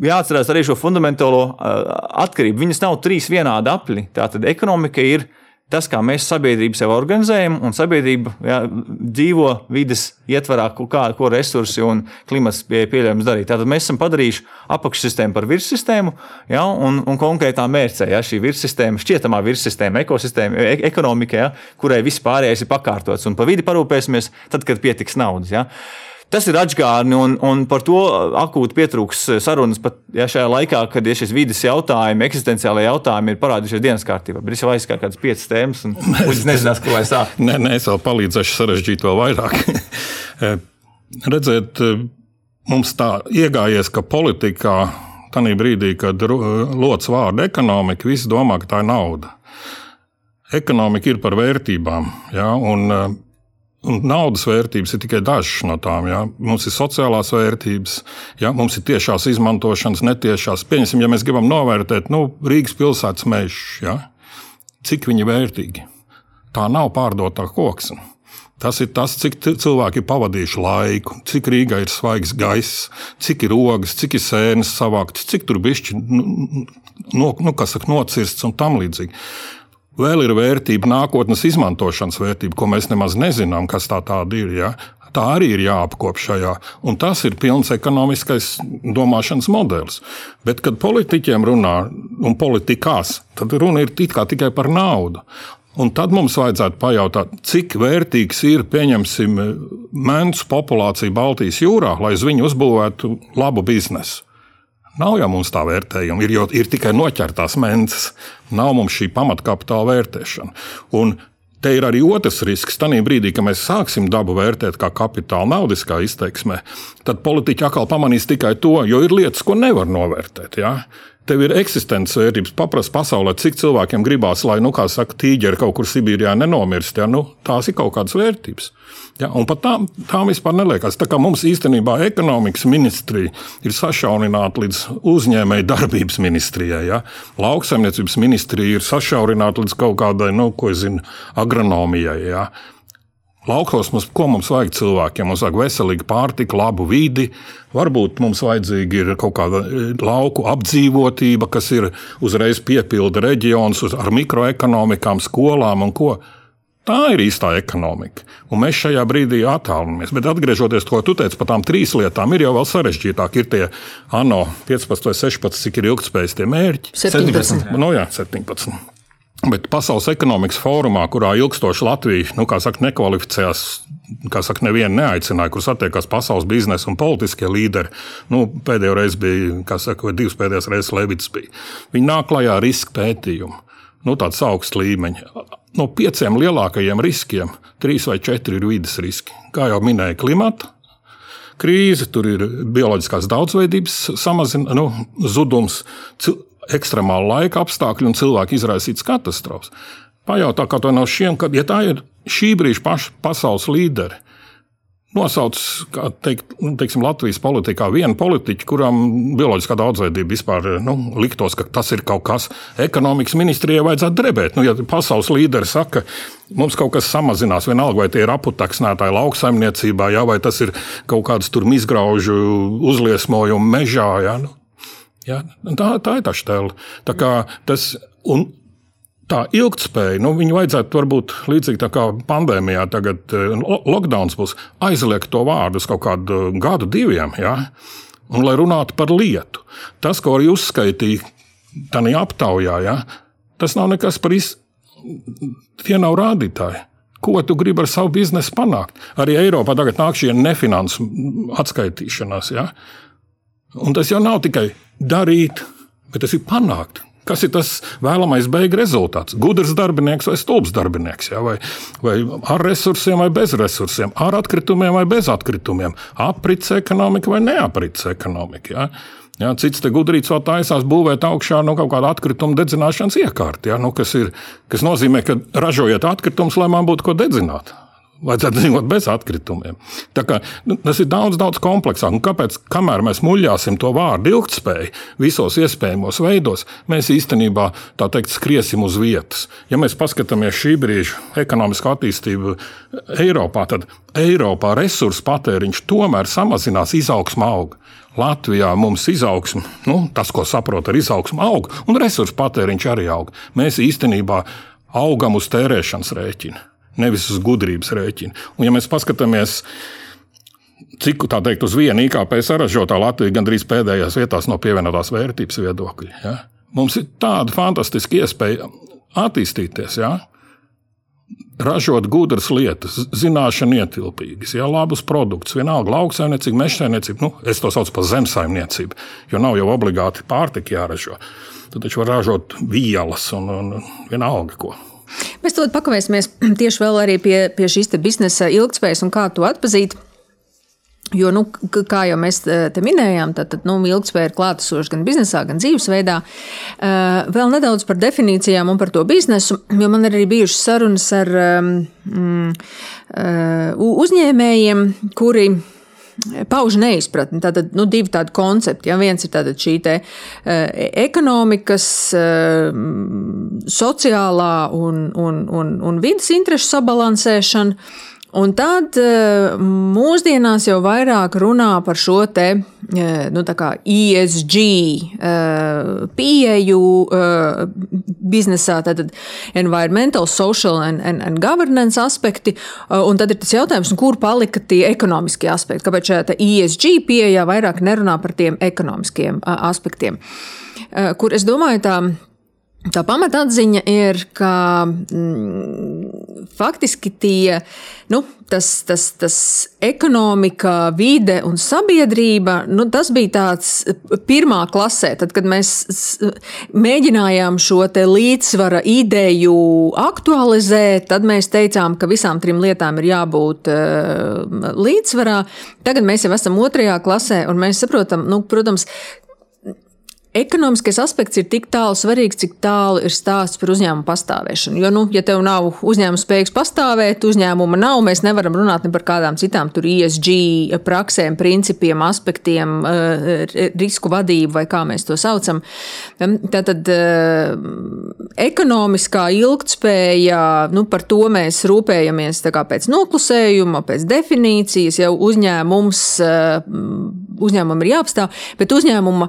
[SPEAKER 3] Jāatcerās arī šo fundamentālo atkarību. Viņas nav trīs vienādi apli. Tātad ekonomika ir tas, kā mēs sabiedrību sev organizējam, un sabiedrība jā, dzīvo vidas ietvarā, kā, ko resursi un klimats pie, pieļaujams darīt. Tātad mēs esam padarījuši apakšsistēmu par virssistēmu, jā, un, un konkrētā mērķē jā, šī virssistēma, šķietamā virssistēma, ekosistēma, e ekonomika, jā, kurai viss pārējais ir pakārtots, un par vidi parūpēsimies tad, kad pietiks naudas. Jā. Tas ir atgādni, un, un par to akūti pietrūks sarunas pat ja, šajā laikā, kad ja šis vidas jautājumi, eksistenciālai jautājumi ir parādījušies dienas kārtībā. Bet es jau aizskatu kādas piecas tēmas, un es nezinu, ko lai sāktu.
[SPEAKER 2] Nē, nē, es vēl palīdzēšu sarežģīt vēl vairāk. Eh, redziet, eh, mums tā iegājies, ka politikā tajā brīdī, kad lots vārdu ekonomika, visi domā, ka tā ir nauda. Ekonomika ir par vērtībām. Ja, eh, Un naudas vērtības ir tikai dažas no tām. Ja? Mums ir sociālās vērtības, ja? mums ir tiešās izmantošanas, netiešās. Pieņemsim, ja mēs gribam novērtēt nu, Rīgas pilsētas mežus, ja? cik viņi ir vērtīgi. Tā nav pārdotā koksne. Tas ir tas, cik cilvēki ir pavadījuši laiku, cik Rīgā ir svaigs gaiss, cik ir ogas, cik ir sēnes savāktas, cik tur bišķi nu, nu, nu, saka, nocirsts un tam līdzīgi. Vēl ir vērtība, nākotnes izmantošanas vērtība, ko mēs nemaz nezinām, kas tā ir. Ja? Tā arī ir jāapkop šajā. Un tas ir pilns ekonomiskais domāšanas modelis. Bet, kad politiķiem runā un politikās, tad runa ir tikai par naudu. Un tad mums vajadzētu pajautāt, cik vērtīgs ir, pieņemsim, mēnesu populācija Baltijas jūrā, lai uz viņu uzbūvētu labu biznesu. Nav jau mums tā vērtējuma, ir, ir tikai noķertās mences. Nav mums šī pamatkapitāla vērtēšana. Un Te ir arī otrs risks. Tanī brīdī, kad mēs sāksim dabu vērtēt kā kapitāla naudiskā izteiksmē, tad politiķi atkal pamanīs tikai to, jo ir lietas, ko nevar novērtēt. Ja? Tev ir eksistences vērtības, paprast pasaulē, cik cilvēkiem gribās, lai, nu, kā saka, tīģeri kaut kur Sibīrijā nenomirst. Ja? Nu, tās ir kaut kādas vērtības. Ja, un pat tām, tām vispār neliekas. Tā kā mums īstenībā ekonomikas ministrija ir sašaurināta līdz uzņēmēju darbības ministrijai. Ja. Lauksaimniecības ministrija ir sašaurināta līdz kaut kādai, nu, ko es zinu, agronomijai. Ja. Laukos mums, ko mums vajag cilvēkiem? Mums vajag veselīgu pārtiku, labu vidi. Varbūt mums vajadzīga ir kaut kāda e, lauku apdzīvotība, kas ir uzreiz piepilda reģionus ar mikroekonomikām, skolām un ko. Tā ir īstā ekonomika. Un mēs šajā brīdī attālinamies. Bet atgriežoties to, ko tu teici par tām trīs lietām, ir jau vēl sarežģītāk. Ir tie ANO 15 vai 16, cik ir ilgspējas tie mērķi.
[SPEAKER 1] 17.
[SPEAKER 2] No, jā, 17. Bet Pasaules ekonomikas fórumā, kurā ilgstoši Latvija nu, saka, nekvalificējās, kā saka, nevienu neaicināja, kur satiekās pasaules biznesa un politiskie līderi. Nu, pēdējo reizi bija, saka, divas pēdējās reizes Levits bija. Viņi nāk klajā ar riska pētījumu. Nu, tāds augsts līmeņa no pieciem lielākajiem riskiem trīs vai četri ir vidas riski. Kā jau minēja, klimata krīze, tur ir bioloģiskās daudzveidības samazina, nu, zudums, ekstremāla laika apstākļi un cilvēku izraisītas katastrofas. Pajautā, kā to no šiem, kad ja tā ir šī brīža paša pasaules līderi, nosauc teikt, nu, teiksim, Latvijas politikā vienu politiķu, kuram bioloģiskā daudzveidība vispār nu, liktos, ka tas ir kaut kas. Ekonomikas ministrijai vajadzētu drebēt. Nu, ja pasaules līderi saka, mums kaut kas samazinās, vienalga vai tie ir aputaksnētāji lauksaimniecībā, ja, vai tas ir kaut kāds tur izgraužu uzliesmojumu mežā. Ja, nu, ja, tā, tā ir tā stēle. Tā kā tas. Un, tā ilgspēja, nu, viņu vajadzētu varbūt līdzīgi kā pandēmijā, tagad eh, lockdowns būs, aizliegt to vārdu uz kaut kādu gadu, diviem. Ja? Un lai runātu par lietu, tas, ko arī uzskaitīja tajā aptaujā, ja? tas nav nekas par izsmeļošanu. Tie nav rādītāji. Ko tu gribi ar savu biznesu panākt? Arī Eiropā tagad nāk šie nefinansu atskaitīšanās. Ja? Un tas jau nav tikai darīt, bet tas ir panākt. Kas ir tas vēlamais beigu rezultāts? Gudrs darbinieks vai stulbs darbinieks, ja? vai, vai ar resursiem vai bez resursiem, ar atkritumiem vai bez atkritumiem, aprits ekonomika vai neaprits ekonomika. Ja? Ja, cits te gudrīts vēl taisās būvēt augšā nu, kaut kāda atkrituma dedzināšanas iekārta, ja, nu, kas, ir, kas nozīmē, ka ražojiet atkritumus, lai man būtu ko dedzināt. Vajadzētu dzīvot bez atkritumiem. Kā, nu, tas ir daudz, daudz kompleksāk. Un kāpēc, kamēr mēs muļāsim to vārdu ilgspēju visos iespējamos veidos, mēs īstenībā tā teikt skriesim uz vietas. Ja mēs paskatāmies šī brīža ekonomisko attīstību Eiropā, tad Eiropā resursu patēriņš tomēr samazinās, izaugsmā auga. Latvijā mums izaugsme, nu, tas, ko saprot ar izaugsmu, aug, un resursu patēriņš arī aug. Mēs īstenībā augam uz tērēšanas rēķina nevis uz gudrības rēķina. Un, ja mēs paskatāmies, cik tā teikt, uz vienu IKP saražotā Latvija gandrīz pēdējās vietās no pievienotās vērtības viedokļa. Ja? Mums ir tāda fantastiska iespēja attīstīties. Ja? Ražot gudras lietas, zināšanu ietilpīgas, ja, labus produktus, vienalga lauksaimniecība, mežsaimniecība, nu, es to saucu par zemsaimniecību, jo nav jau obligāti pārtika jāražo. Tad taču var ražot vielas un, un vienalga ko.
[SPEAKER 1] Mēs to pakavēsimies tieši vēl arī pie, pie šīs biznesa ilgspējas un kā to atpazīt. Jo, nu, kā jau mēs te minējām, tad, tad nu, ilgspēja ir klātesoša gan biznesā, gan dzīvesveidā. Vēl nedaudz par definīcijām un par to biznesu, jo man ir arī bijušas sarunas ar um, uzņēmējiem, kuri pauž neizpratni. Tātad nu, divi tādi koncepti. Ja? Viens ir šī te, uh, ekonomikas, uh, sociālā un, un, un, un vidas interesu sabalansēšana. Un tad eh, mūsdienās jau vairāk runā par šo te eh, nu, ESG eh, pieeju biznesā, tātad environmental, social and, and, and governance aspekti. Un tad ir tas jautājums, kur palika tie ekonomiskie aspekti? Kāpēc šajā ESG pieejā vairāk nerunā par tiem ekonomiskiem aspektiem? Kur es domāju, tā Tā pamatatziņa ir, ka mm, faktiski tie, nu, tas, tas, tas ekonomika, vide un sabiedrība, nu, tas bija tāds pirmā klasē, tad, kad mēs mēģinājām šo līdzsvara ideju aktualizēt, tad mēs teicām, ka visām trim lietām ir jābūt uh, līdzsvarā. Tagad mēs jau esam otrajā klasē, un mēs saprotam, nu, protams, Ekonomiskais aspekts ir tik tālu svarīgs, cik tālu ir stāsts par uzņēmumu pastāvēšanu. Jo, nu, ja tev nav uzņēmuma spējīgs pastāvēt, uzņēmuma nav, mēs nevaram runāt ne par kādām citām tur ISG praksēm, principiem, aspektiem, eh, risku vadību vai kā mēs to saucam. Tātad eh, ekonomiskā ilgtspēja, nu, par to mēs rūpējamies pēc noklusējuma, pēc definīcijas, jau uzņēmums, eh, uzņēmumam ir jāapstāv, bet uzņēmuma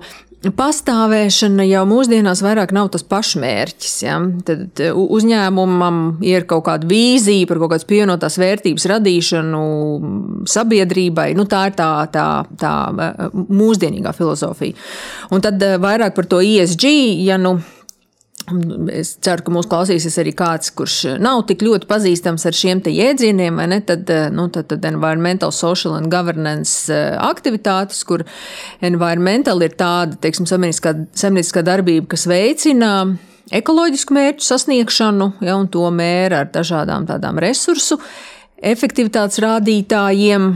[SPEAKER 1] pastāvēšana jau mūsdienās vairāk nav tas pašmērķis. Ja? Tad uzņēmumam ir kaut kāda vīzija par kaut kādas pievienotās vērtības radīšanu sabiedrībai. Nu, tā ir tā, tā, tā mūsdienīgā filozofija. Un tad vairāk par to ISG, ja nu Es ceru, ka mūsu klausīsies arī kāds, kurš nav tik ļoti pazīstams ar šiem jēdzieniem, ne, tad, nu, tad, tad environmental, social and governance eh, aktivitātes, kur environmental ir tāda, teiksim, saimnieciskā darbība, kas veicina ekoloģisku mērķu sasniegšanu, ja, un to mēra ar dažādām tādām resursu efektivitātes rādītājiem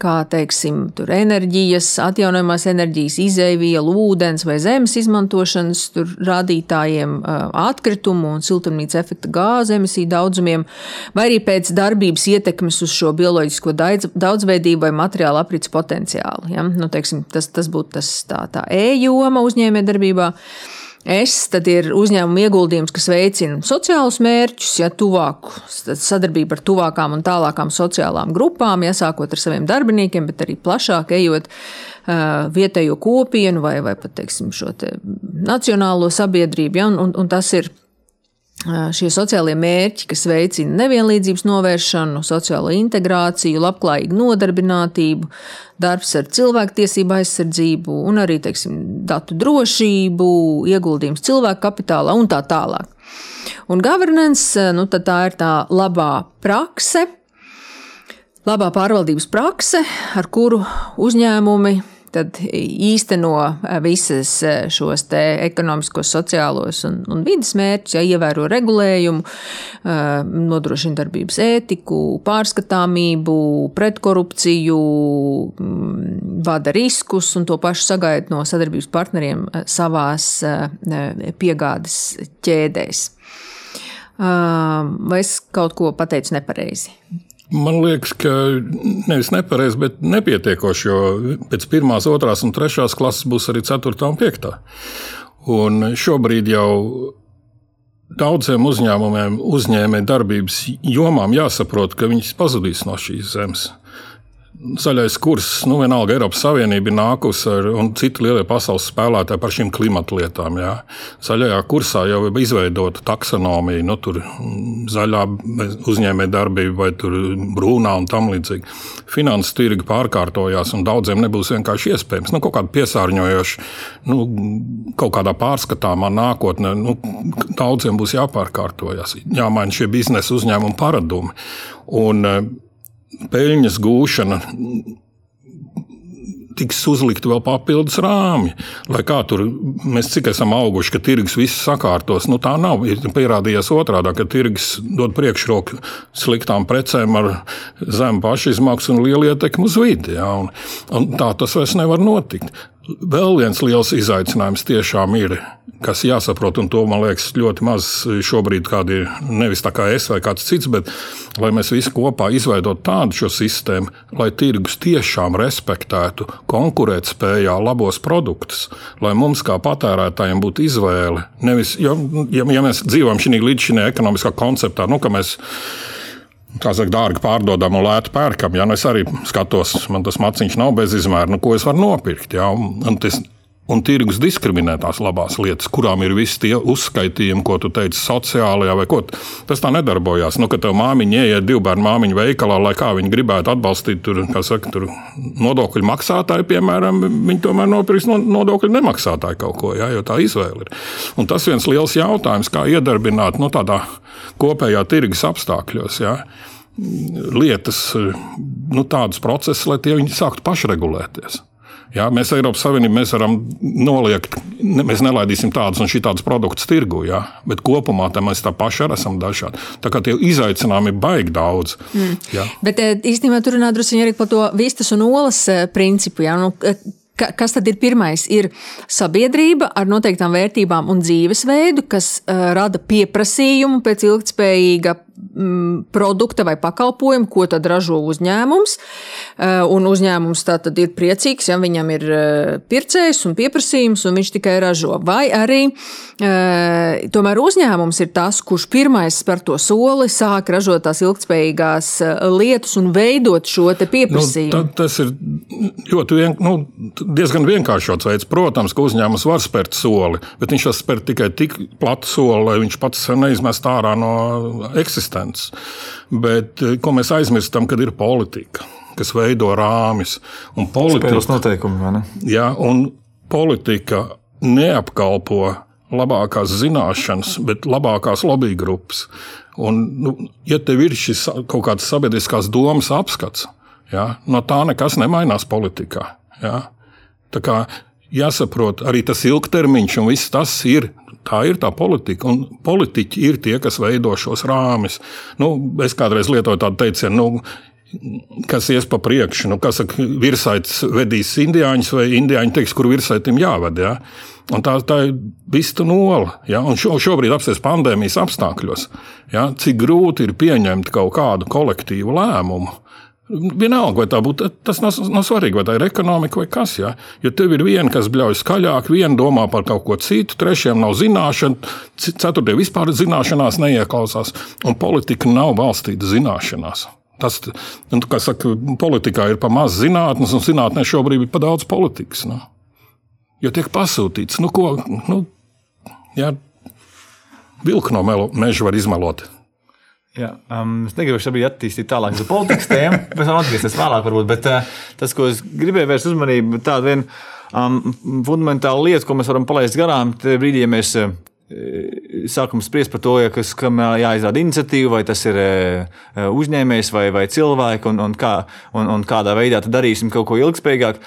[SPEAKER 1] kā teiksim, enerģijas, atjaunojamās enerģijas, izēvielu, ūdens vai zemes izmantošanas rādītājiem, atkritumu un siltumnīca efekta gāzu emisiju daudzumiem, vai arī pēc darbības ietekmes uz šo bioloģisko daudzveidību vai materiālu aprits potenciālu. Ja? Nu, teiksim, tas, tas būtu tas tā, tā e-joma uzņēmējdarbībā. Es tad ir uzņēmuma ieguldījums, kas veicina sociālus mērķus, ja tuvāku sadarbību ar tuvākām un tālākām sociālām grupām, iesākot ar saviem darbiniekiem, bet arī plašāk ejot uh, vietējo kopienu vai, vai pat teiksim, šo te nacionālo sabiedrību. Ja, un, un, un tas ir šie sociālie mērķi, kas veicina nevienlīdzības novēršanu, sociālo integrāciju, labklājīgu nodarbinātību, darbs ar cilvēktiesību aizsardzību un arī teiksim, datu drošību, ieguldījums cilvēku kapitālā un tā tālāk. Un governance nu, tā ir tā labā prakse, labā pārvaldības prakse, ar kuru uzņēmumi tad īsteno eh, visas eh, šos ekonomiskos, sociālos un, un vidas mērķus, ja ievēro regulējumu, eh, nodrošina darbības ētiku, pārskatāmību, pretkorupciju, mm, vada riskus un to pašu sagaida no sadarbības partneriem savās piegādes ķēdēs. Vai es kaut ko pateicu nepareizi?
[SPEAKER 2] Man liekas, ka nevis nepareizi, bet nepietiekoši, jo pēc pirmās, otrās un trešās klases būs arī ceturtā un piektā. Un šobrīd jau daudziem uzņēmumiem, uzņēmēju darbības jomām jāsaprot, ka viņas pazudīs no šīs zemes zaļais kurs, nu, vienalga Eiropas Savienība ir nākusi ar, un citi lielie pasaules spēlētāji par šīm klimata lietām. Jā. Zaļajā kursā jau ir izveidota taksonomija, nu, tur zaļā uzņēmē darbība vai brūnā un tam līdzīgi. Finanses tirgi pārkārtojās, un daudziem nebūs vienkārši iespējams. Nu, kaut kāda piesārņojoša, nu, kaut kādā pārskatāmā nākotnē, nu, daudziem būs jāpārkārtojas, jāmaina šie biznesa uzņēmumu paradumi. Un, peļņas gūšana tiks uzlikti vēl papildus rāmji. Lai kā tur mēs cik esam auguši, ka tirgus viss sakārtos, nu tā nav. Ir pierādījies otrādi, ka tirgus dod priekšroku sliktām precēm ar zemu pašizmaksu un lielu ietekmi uz vidi. Ja? Un, un tā tas vairs nevar notikt. Vēl viens liels izaicinājums tiešām ir, kas jāsaprot, un to man liekas ļoti maz šobrīd, kādi ir nevis tā kā es vai kāds cits, bet lai mēs visi kopā izveidotu tādu šo sistēmu, lai tirgus tiešām respektētu konkurētspējā labos produktus, lai mums kā patērētājiem būtu izvēle. Nevis, ja, ja, ja mēs dzīvojam šī līdz šī ekonomiskā konceptā, nu, ka mēs kā saka, dārgi pārdodam un lēti pērkam. Ja? Nu, es arī skatos, man tas maciņš nav bez izmēra, nu, ko es varu nopirkt. Ja? Un tas un tirgus diskriminē tās labās lietas, kurām ir visi tie uzskaitījumi, ko tu teici, sociālajā vai ko. Tas tā nedarbojās. Nu, kad tev māmiņa ieiet divu bērnu māmiņu veikalā, lai kā viņi gribētu atbalstīt tur, saka, tur nodokļu maksātāju, piemēram, viņi tomēr nopirks nodokļu nemaksātāju kaut ko, jā, jo tā izvēle ir. Un tas viens liels jautājums, kā iedarbināt nu, tādā kopējā tirgus apstākļos. Jā lietas, nu, tādus procesus, lai tie sāktu pašregulēties. Jā, mēs Eiropas Savienībā mēs varam noliegt, ne, mēs nelaidīsim tādus un šādus produktus tirgu, jā, bet kopumā mēs tā paši arī esam dažādi. Tā kā tie izaicinājumi ir baigi daudz. Mm. Jā.
[SPEAKER 1] Bet eh, īstenībā tur runā drusku arī par to vistas un olas eh, principu. Jā, nu, eh, Kas tad ir pirmais? Ir sabiedrība ar noteiktām vērtībām un dzīvesveidu, kas uh, rada pieprasījumu pēc ilgspējīga mm, produkta vai pakalpojuma, ko tad ražo uzņēmums. Uh, un uzņēmums tad ir priecīgs, ja viņam ir uh, pircējs un pieprasījums, un viņš tikai ražo. Vai arī uh, tomēr uzņēmums ir tas, kurš pirmais spēr to soli, sāk ražot tās ilgspējīgās lietas un veidot šo pieprasījumu.
[SPEAKER 2] Nu, tas ir ļoti vien, nu, diezgan vienkāršots veids. Protams, ka uzņēmums var spērt soli, bet viņš var spērt tikai tik platu soli, lai viņš pats neizmest ārā no eksistences. Bet eh, ko mēs aizmirstam, kad ir politika, kas veido rāmis un politika.
[SPEAKER 3] noteikumi?
[SPEAKER 2] Jā, un politika neapkalpo labākās zināšanas, bet labākās lobby grupas. Un, nu, ja tev ir šis kaut kāds sabiedriskās domas apskats, ja, no tā nekas nemainās politikā. Ja. Tā kā jāsaprot arī tas ilgtermiņš, un viss tas ir. Tā ir tā politika, un politiķi ir tie, kas veido šos rāmis. Nu, es kādreiz lietoju tādu teicienu, nu, kas ies pa priekšu. Nu, kas saka, virsaitis vedīs indiāņus, vai indiāņi teiks, kur virsaitim jāved. Ja? Un tā, tā ir vista nola. Ja? Un šo, šobrīd, apstāties pandēmijas apstākļos, ja? cik grūti ir pieņemt kaut kādu kolektīvu lēmumu. Vienalga, vai tā būtu, tas nav, nav svarīgi, vai tā ir ekonomika vai kas. Ja, ja tev ir viena, kas bļauj skaļāk, viena domā par kaut ko citu, trešajam nav zināšana, ceturtie vispār zināšanās neieklausās, un politika nav balstīta zināšanās. Tas, nu, kā saka, politikā ir pa maz zinātnes, un zinātnē šobrīd ir pa daudz politikas. Nu. Jo tiek pasūtīts, nu, ko nu, jā, vilku no meža var izmelot.
[SPEAKER 3] Jā, um, es negribu šobrīd attīstīt tālāk uz politikas tēmu, pēc tam atgriezties vēlāk, varbūt, bet uh, tas, ko es gribēju vērst uzmanību, tāda viena um, fundamentāla lieta, ko mēs varam palaist garām, tad brīdī, ja mēs uh, sākam spriest par to, ja kas, kam jāizrāda iniciatīva, vai tas ir uh, uzņēmējs vai, vai cilvēks, un, un, kā, un, un kādā veidā darīsim kaut ko ilgspējīgāku.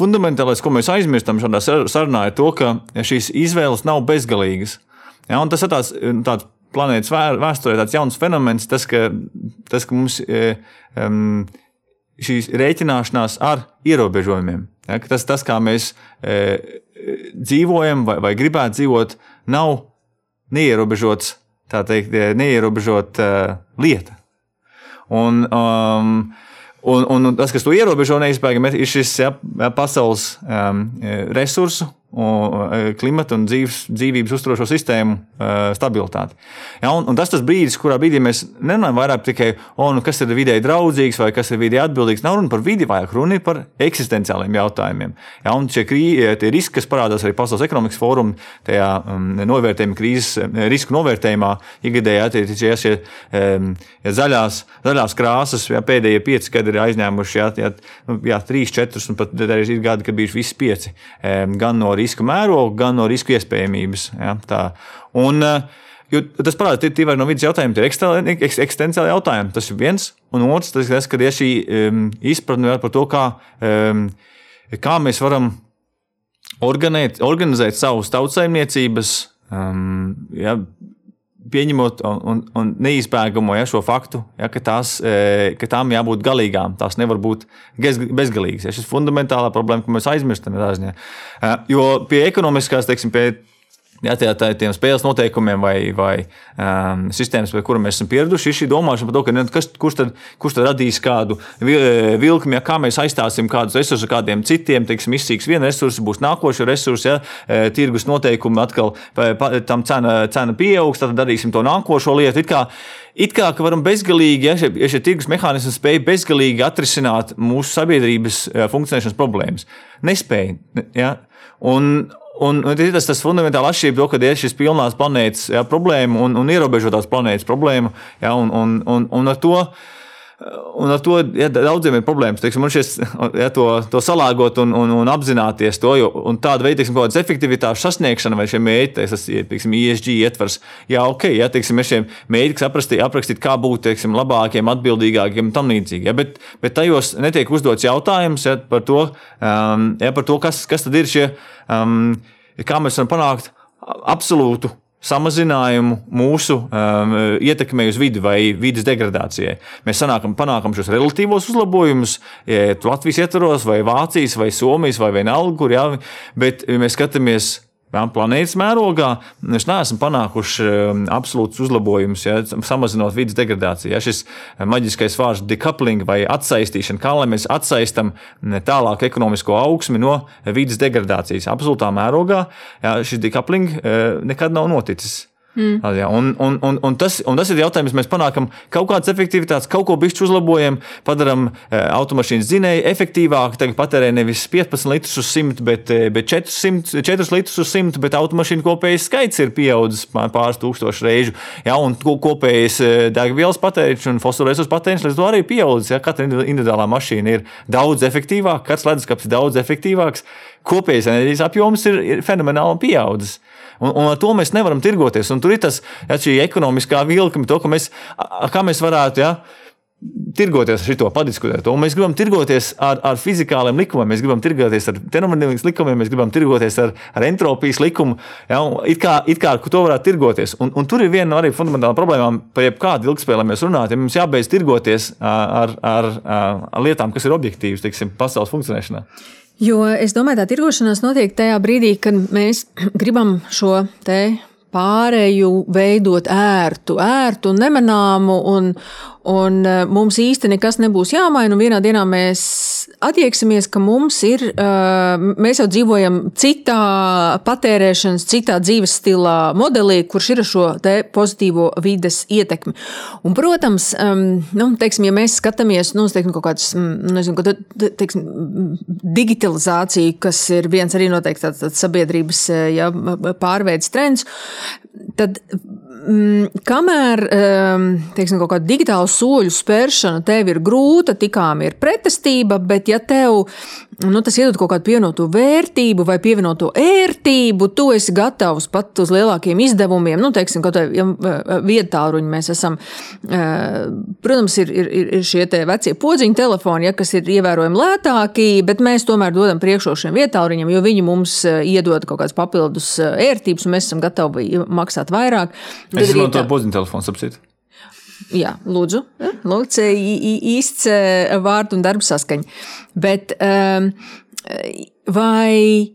[SPEAKER 3] Fundamentālais, ko mēs aizmirstam šādā sarunā, ir tas, ka šīs izvēles nav bezgalīgas. Ja, tas ir tāds, tāds planētas vēsturē tāds jauns fenomens, tas, ka, tas, ka mums um, šīs rēķināšanās ar ierobežojumiem, ja, tas, tas, kā mēs e, dzīvojam vai, vai gribētu dzīvot, nav neierobežots, tā teikt, neierobežot uh, lieta. Un, um, Un, un tas, kas to ierobežo neizbēgami, ir šis ja, pasaules um, resursu E, klimata un dzīves, dzīvības uzturošo sistēmu uh, stabilitāti. Ja, un, un tas ir tas brīdis, kurā brīdī mēs nerunājam vairāk tikai par to, kas ir vidēji draudzīgs vai kas ir vidēji atbildīgs. Nav runa par vidi, vairāk runa ir par eksistenciāliem jautājumiem. Ja, un šie krī, e, riski, kas parādās arī Pasaules ekonomikas fórumā, tajā um, novērtējuma krīzes risku novērtējumā, ikgadējā attiecībā šie um, ja zaļās, zaļās krāsas, ja pēdējie pieci gadi ir aizņēmuši ja, ja, nu, ja, trīs, četrus, un pat arī ir gadi, kad bijuši visi pieci. Um, gan no riska mēroga, gan no riska iespējamības. Ja, tā. un, eh, Jo tas parāda, ka tie ir no vidas jautājumi, tie ir eksistenciāli jautājumi. Tas ir viens. Un otrs, tas ir, ka ir šī um, izpratne par to, kā, um, kā mēs varam organizēt, organizēt savus tautsaimniecības, um, ja, pieņemot un, un, un neizbēgamo ja, šo faktu, ja, ka, tās, e, ka tām jābūt galīgām. Tās nevar būt bezgalīgas. Ja, šis ir fundamentālā problēma, ko mēs aizmirstam. Ja, jo pie ekonomiskās, teiksim, pie tiem spēles noteikumiem vai, vai um, sistēmas, pie kurām mēs esam pieraduši, ir šī domāšana par to, ka, ne, kas, kurš, tad, kurš tad radīs kādu vilkli, ja, kā mēs aizstāsim kādus resursus kādiem citiem, teiksim, izsīks viena resursa, būs nākošais resurs, ja, e, tirgus noteikumi atkal tam cena, cena pieaugs, tad darīsim to nākošo lietu. It kā, it kā varam bezgalīgi, ja šie, ja šie tirgus mehānismi spēj bezgalīgi atrisināt mūsu sabiedrības e, funkcionēšanas problēmas. Nespēja. Ja? Un, Un, un tas, tas fundamentāli atšķirība ka ir šis pilnās planētas jā, problēma un, un ierobežotās planētas problēma. Jā, un, un, un, un ar to Un ar to ja, daudziem ir problēmas. Teiksim, šies, ja, to, to salāgot un, un, un apzināties to, jo tāda veida teiksim, efektivitātes sasniegšana vai šie mērķi, tas teiksim, ESG ietvers, jā, ok, ja teiksim, ir šie mērķi, aprakstīt, aprakstīt kā būt teiksim, labākiem, atbildīgākiem un tam līdzīgi. Ja, bet, bet tajos netiek uzdots jautājums ja, par to, um, ja, par to kas, kas tad ir šie, um, kā mēs varam panākt absolūtu samazinājumu mūsu um, ietekmei uz vidi vai vidas degradācijai. Mēs sanākam, panākam šos relatīvos uzlabojumus, ja Latvijas ietvaros, vai Vācijas, vai Somijas, vai vienalga, kur jā, bet mēs skatāmies planētas mērogā mēs neesam panākuši um, absolūtus uzlabojumus, ja, samazinot vidas degradāciju. Ja, šis maģiskais vārds decoupling vai atsaistīšana, kā lai mēs atsaistam tālāk ekonomisko augsmi no vidas degradācijas. Absolūtā mērogā ja, šis decoupling eh, nekad nav noticis. Mm. Jā, un, un, un, un, tas, un tas ir jautājums, mēs panākam kaut kādas efektivitātes, kaut ko bišķi uzlabojam, padarām e, automašīnas dzinēju efektīvāku. Tagad patērē nevis 15 litrus uz 100, bet, e, bet 400, 4 litrus uz 100, bet automašīnu kopējais skaits ir pieaudzis pāris tūkstošu reižu. Jā, un kopējais e, degvielas patēriņš un fosforēsos patēriņš līdz to arī pieaudzis. Jā, katra individuālā mašīna ir daudz efektīvāka, katrs leduskapis ir daudz efektīvāks. Kopējais enerģijas apjoms ir, ir fenomenāli pieaudzis. Un, un ar to mēs nevaram tirgoties. Un tur ir tas, ja, šī ekonomiskā vilkme, to, mēs, kā mēs varētu. Ja, tirgoties ar šo padiskutēt. Un mēs gribam tirgoties ar, ar fizikāliem likumiem, mēs gribam tirgoties ar termodinamikas likumiem, mēs gribam tirgoties ar, ar entropijas likumu. Ja, it, kā, it kā ar to varētu tirgoties. Un, un tur ir viena no arī fundamentālām problēmām, par jebkādu ilgspēli mēs runājam. Ja mums jābeidz tirgoties ar, ar, ar, ar lietām, kas ir objektīvas, teiksim, pasaules funkcionēšanā.
[SPEAKER 1] Jo es domāju, tā tirgošanās notiek tajā brīdī, kad mēs gribam šo te pārēju veidot ērtu, ērtu un nemanāmu, un, un e, mums īsti nekas nebūs jāmaina. Vienā dienā mēs attieksimies, ka mums ir, e, mēs jau dzīvojam citā patērēšanas, citā dzīves stilā modelī, kurš ir šo pozitīvo vides ietekmi. Un, protams, nu, teiksim, ja mēs skatāmies nu, teiksim, kaut kādas nezinu, teiksim, digitalizāciju, kas ir viens arī noteikti tāds, tāds sabiedrības e, ja, pārveids trends, tad mm, kamēr ehm, teiksim, kaut kāda digitāla soļu spēršana tev ir grūta, tikām ir pretestība, bet ja tev nu, tas iedod kaut kādu pievienoto vērtību vai pievienoto ērtību, tu esi gatavs pat uz lielākiem izdevumiem. Nu, teiksim, kaut kādā ja vietāluņā mēs esam, protams, ir, ir, ir šie vecie podziņu telefoni, ja, kas ir ievērojami lētāki, bet mēs tomēr dodam priekšroku šiem vietāluņiem, jo viņi mums iedod kaut kādas papildus ērtības, un mēs esam gatavi maksāt vairāk.
[SPEAKER 3] Es izmantoju podziņu telefonu, sapcīt.
[SPEAKER 1] Jā, lūdzu, lūdzu īsts vārdu un darbu saskaņa. Bet um, vai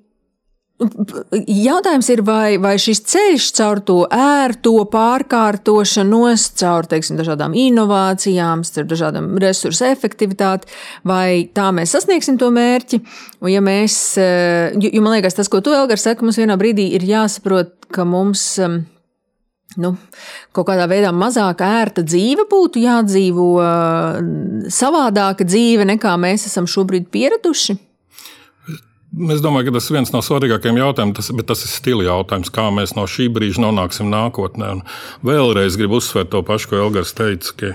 [SPEAKER 1] Jautājums ir, vai, vai šis ceļš caur to ērto pārkārtošanos, caur teiksim, dažādām inovācijām, caur dažādām resursu efektivitāti, vai tā mēs sasniegsim to mērķi. Un, ja mēs, jo, jo man liekas, tas, ko tu, Elgar, saka, mums vienā brīdī ir jāsaprot, ka mums nu, kaut kādā veidā mazāk ērta dzīve būtu jādzīvo, savādāka dzīve nekā mēs esam šobrīd pieraduši?
[SPEAKER 2] Es domāju, ka tas ir viens no svarīgākajiem jautājumiem, tas, bet tas ir stila jautājums, kā mēs no šī brīža nonāksim nākotnē. Un vēlreiz gribu uzsvērt to pašu, ko Elgars teica, ka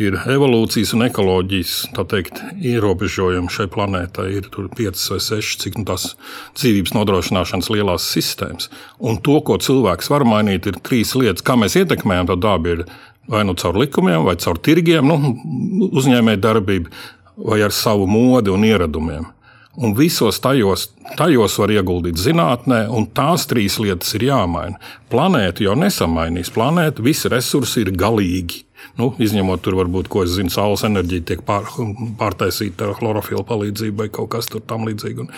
[SPEAKER 2] ir evolūcijas un ekoloģijas teikt, ierobežojumi šai planētai. Ir piecas vai sešas, cik nu, tās dzīvības nodrošināšanas lielās sistēmas. Un to, ko cilvēks var mainīt, ir trīs lietas. Kā mēs ietekmējam to dabu, vai nu caur likumiem, vai caur tirgiem, nu, uzņēmēju darbību, vai ar savu modi un ieradumiem. Un visos tajos, tajos var ieguldīt zinātnē, un tās trīs lietas ir jāmaina. Planēta jau nesamainīs. Planēta, visi resursi ir galīgi. Nu, izņemot tur, varbūt, ko es zinu, saules enerģija tiek pār, pārtaisīta ar chlorofilu palīdzību vai kaut kas tamlīdzīgs.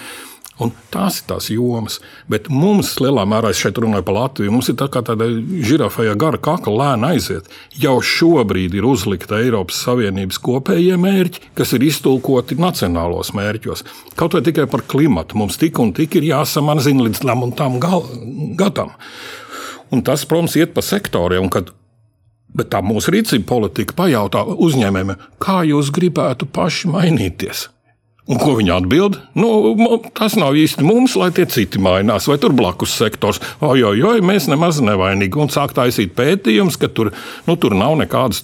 [SPEAKER 2] Un tās ir tās jomas. Bet mums, lielā mērā, es šeit runāju par Latviju, mums ir tā kā tāda žirafēja gara kakla lēna aiziet. Jau šobrīd ir uzlikta Eiropas Savienības kopējie mērķi, kas ir iztulkoti nacionālos mērķos. Kaut vai tikai par klimatu mums tik un tik ir jāsamazina līdz tam un tam gadam. Un tas, protams, iet pa sektoriem. Bet tā mūsu rīcība politika pajautā uzņēmējiem, kā jūs gribētu paši mainīties. Un ko viņi atbild? Nu, tas nav īsti mums, lai tie citi mainās, vai tur blakus sektors. Oi, oi, mēs nemaz nevainīgi. Un sāk taisīt pētījumus, ka tur, nu, tur nav nekādas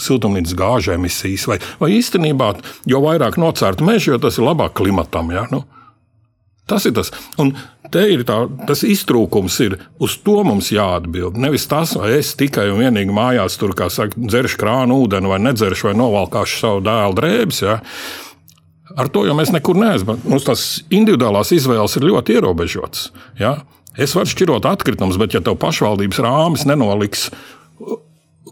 [SPEAKER 2] siltumnīcas gāžu emisijas. Vai, vai īstenībā, jo vairāk nocērt mežu, jo tas ir labāk klimatam. Ja? Nu, tas ir tas. Un te ir tā, tas iztrūkums, ir uz to mums jāatbild. Nevis tas, vai es tikai un vienīgi mājās tur, kā saka, dzeršu krānu ūdeni, vai nedzeršu, vai novalkāšu savu dēlu drēbes. Ja? Ar to jau mēs nekur neaizbraucam. Mums tās individuālās izvēles ir ļoti ierobežotas. Ja? Es varu šķirot atkritumus, bet ja tev pašvaldības rāmis nenoliks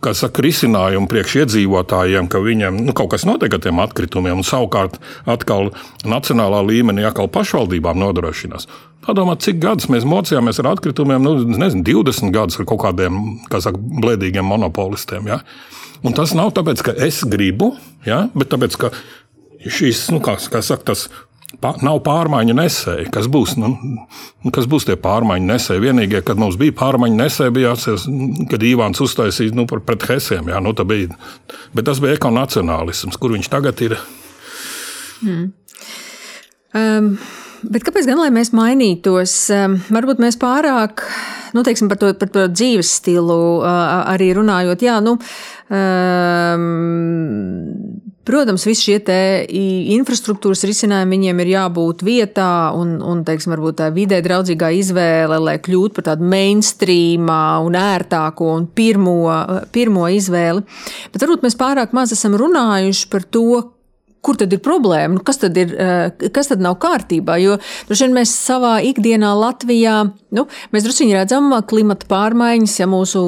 [SPEAKER 2] kā saka, risinājumu priekš iedzīvotājiem, ka viņiem nu, kaut kas notiek ar tiem atkritumiem, un savukārt atkal nacionālā līmenī atkal pašvaldībām nodrošinās. Padomājiet, cik gadus mēs mocījāmies ar atkritumiem, nu, nezinu, 20 gadus ar kaut kādiem saka, blēdīgiem monopolistiem. Ja? Un tas nav tāpēc, ka es gribu, ja? bet tāpēc, ka šīs, nu, kā, kā saka, tas pa, nav pārmaiņu nesēji. Kas būs, nu, kas būs tie pārmaiņu nesēji? Vienīgie, kad mums bija pārmaiņu nesēji, bija jāatceras, kad Īvāns uztaisīja nu, pret Hesiem. Jā, nu, bija, bet tas bija ekonacionālisms, kur viņš tagad ir.
[SPEAKER 1] Hmm. Um. Bet kāpēc gan mēs mainītos? Varbūt mēs pārāk, nu, teiksim, par to, par to dzīves stilu arī runājot. Jā, nu, um, Protams, visi šie infrastruktūras risinājumi viņiem ir jābūt vietā un, un teiksim, varbūt tā vidē draudzīgā izvēle, lai kļūtu par tādu mainstream un ērtāko un pirmo, pirmo izvēli. Bet varbūt mēs pārāk maz esam runājuši par to, kur tad ir problēma, nu, kas, tad ir, kas tad nav kārtībā. Jo droši vien mēs savā ikdienā Latvijā, nu, mēs druskuļi redzam klimata pārmaiņas, ja mūsu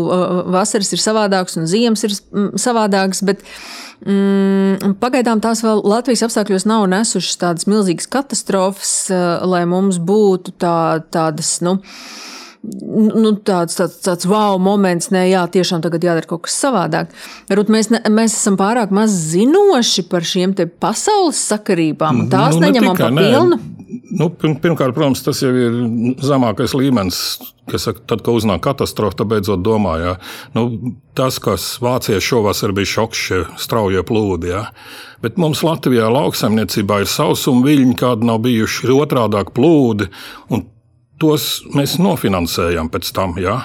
[SPEAKER 1] vasaras ir savādākas un ziemas ir savādākas. Bet, Mm, pagaidām tās vēl Latvijas apstākļos nav nesušas tādas milzīgas katastrofas, uh, lai mums būtu tā, tādas. Nu, nu, tāds, tāds, tāds wow moments, nē, jā, tiešām tagad jādara kaut kas savādāk. Varbūt mēs, ne, mēs esam pārāk maz zinoši par šiem pasaules sakarībām, un tās nu, neņemam pa pilnu. Nē.
[SPEAKER 2] Nu, pirmkārt, protams, tas jau ir zemākais līmenis, kas tad, kad uznāk katastrofa, tad beidzot domā, ja. nu, tas, kas Vācijā šovasar bija šoks, šie straujie plūdi. Ja. Bet mums Latvijā lauksaimniecībā ir sausuma viļņi, kādi nav bijuši, ir otrādāk plūdi, un tos mēs nofinansējam pēc tam. Ja.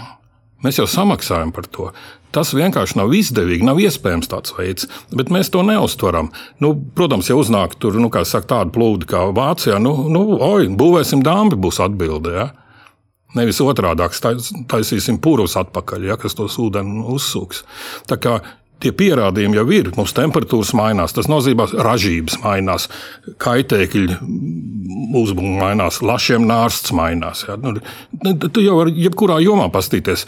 [SPEAKER 2] Mēs jau samaksājam par to. Tas vienkārši nav izdevīgi, nav iespējams tāds veids, bet mēs to neustveram. Nu, protams, ja uznāk tur, nu, saka, tāda plūda kā Vācijā, nu, nu oi, būvēsim dāmbi, būs atbilde. Ja? Nevis otrādi taisīsim purvus atpakaļ, ja, kas tos ūdeni uzsūks. Tā kā tie pierādījumi jau ir. Mums temperatūras mainās, tas nozīmē, ka ražības mainās, kaitēkļi uzbūvēs mainās, lašiem nārsts mainās. Ja. Nu, tu jau vari jebkurā jomā pastīties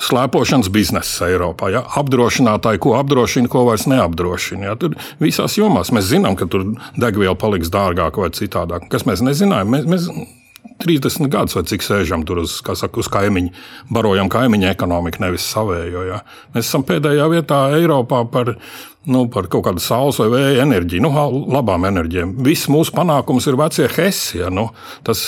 [SPEAKER 2] slēpošanas biznesa Eiropā. Ja? Apdrošinātāji, ko apdrošina, ko vairs neapdrošina. Ja? Tur visās jomās mēs zinām, ka tur degviela paliks dārgāka vai citādāka. Kas mēs nezinājām? Mēs, mēs 30 gadus vai cik sēžam tur uz, saka, uz kaimiņu, barojam kaimiņu ekonomiku, nevis savējo. Ja? Mēs esam pēdējā vietā Eiropā par. Nu, par kaut kādu saules vai vēja enerģiju, nu, labām enerģijām. Viss mūsu panākums ir vecie hesi. Ja? Nu, tas,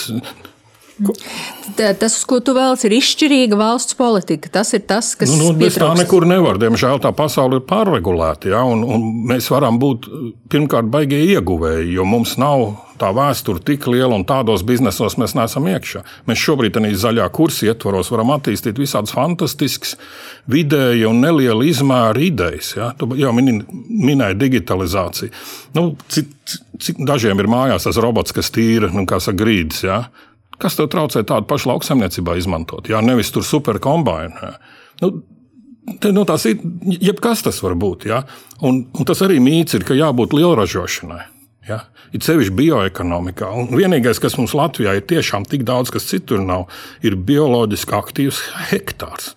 [SPEAKER 1] Tas, uz ko tu vēlaties, ir izšķirīga valsts politika. Tas ir tas, kas
[SPEAKER 2] nu, nu, mēs tā nekur nevaram. Diemžēl tā pasaule ir pārregulēta. Ja? Un, un mēs varam būt pirmkārt baigie ieguvēji, jo mums nav tā vēsture tik liela un tādos biznesos mēs neesam iekšā. Mēs šobrīd tādā zaļā kursa ietvaros varam attīstīt visādas fantastiskas, vidēji un neliela izmēra idejas. Ja? Tu jau minēji digitalizāciju. Nu, cik, cik dažiem ir mājās tas robots, kas tīra nu, grīdas. Ja? Kas tev traucē tādu pašu lauksaimniecībā izmantot? Jā, nevis tur superkombināciju. Nu, Te, nu, tas ir jebkas, tas var būt. Ja? Un, un tas arī mīts ir, ka jābūt lielražošanai. Ja? Ir sevišķi bioekonomikā. Un vienīgais, kas mums Latvijā ir tiešām tik daudz, kas citur nav, ir bioloģiski aktīvs hektārs.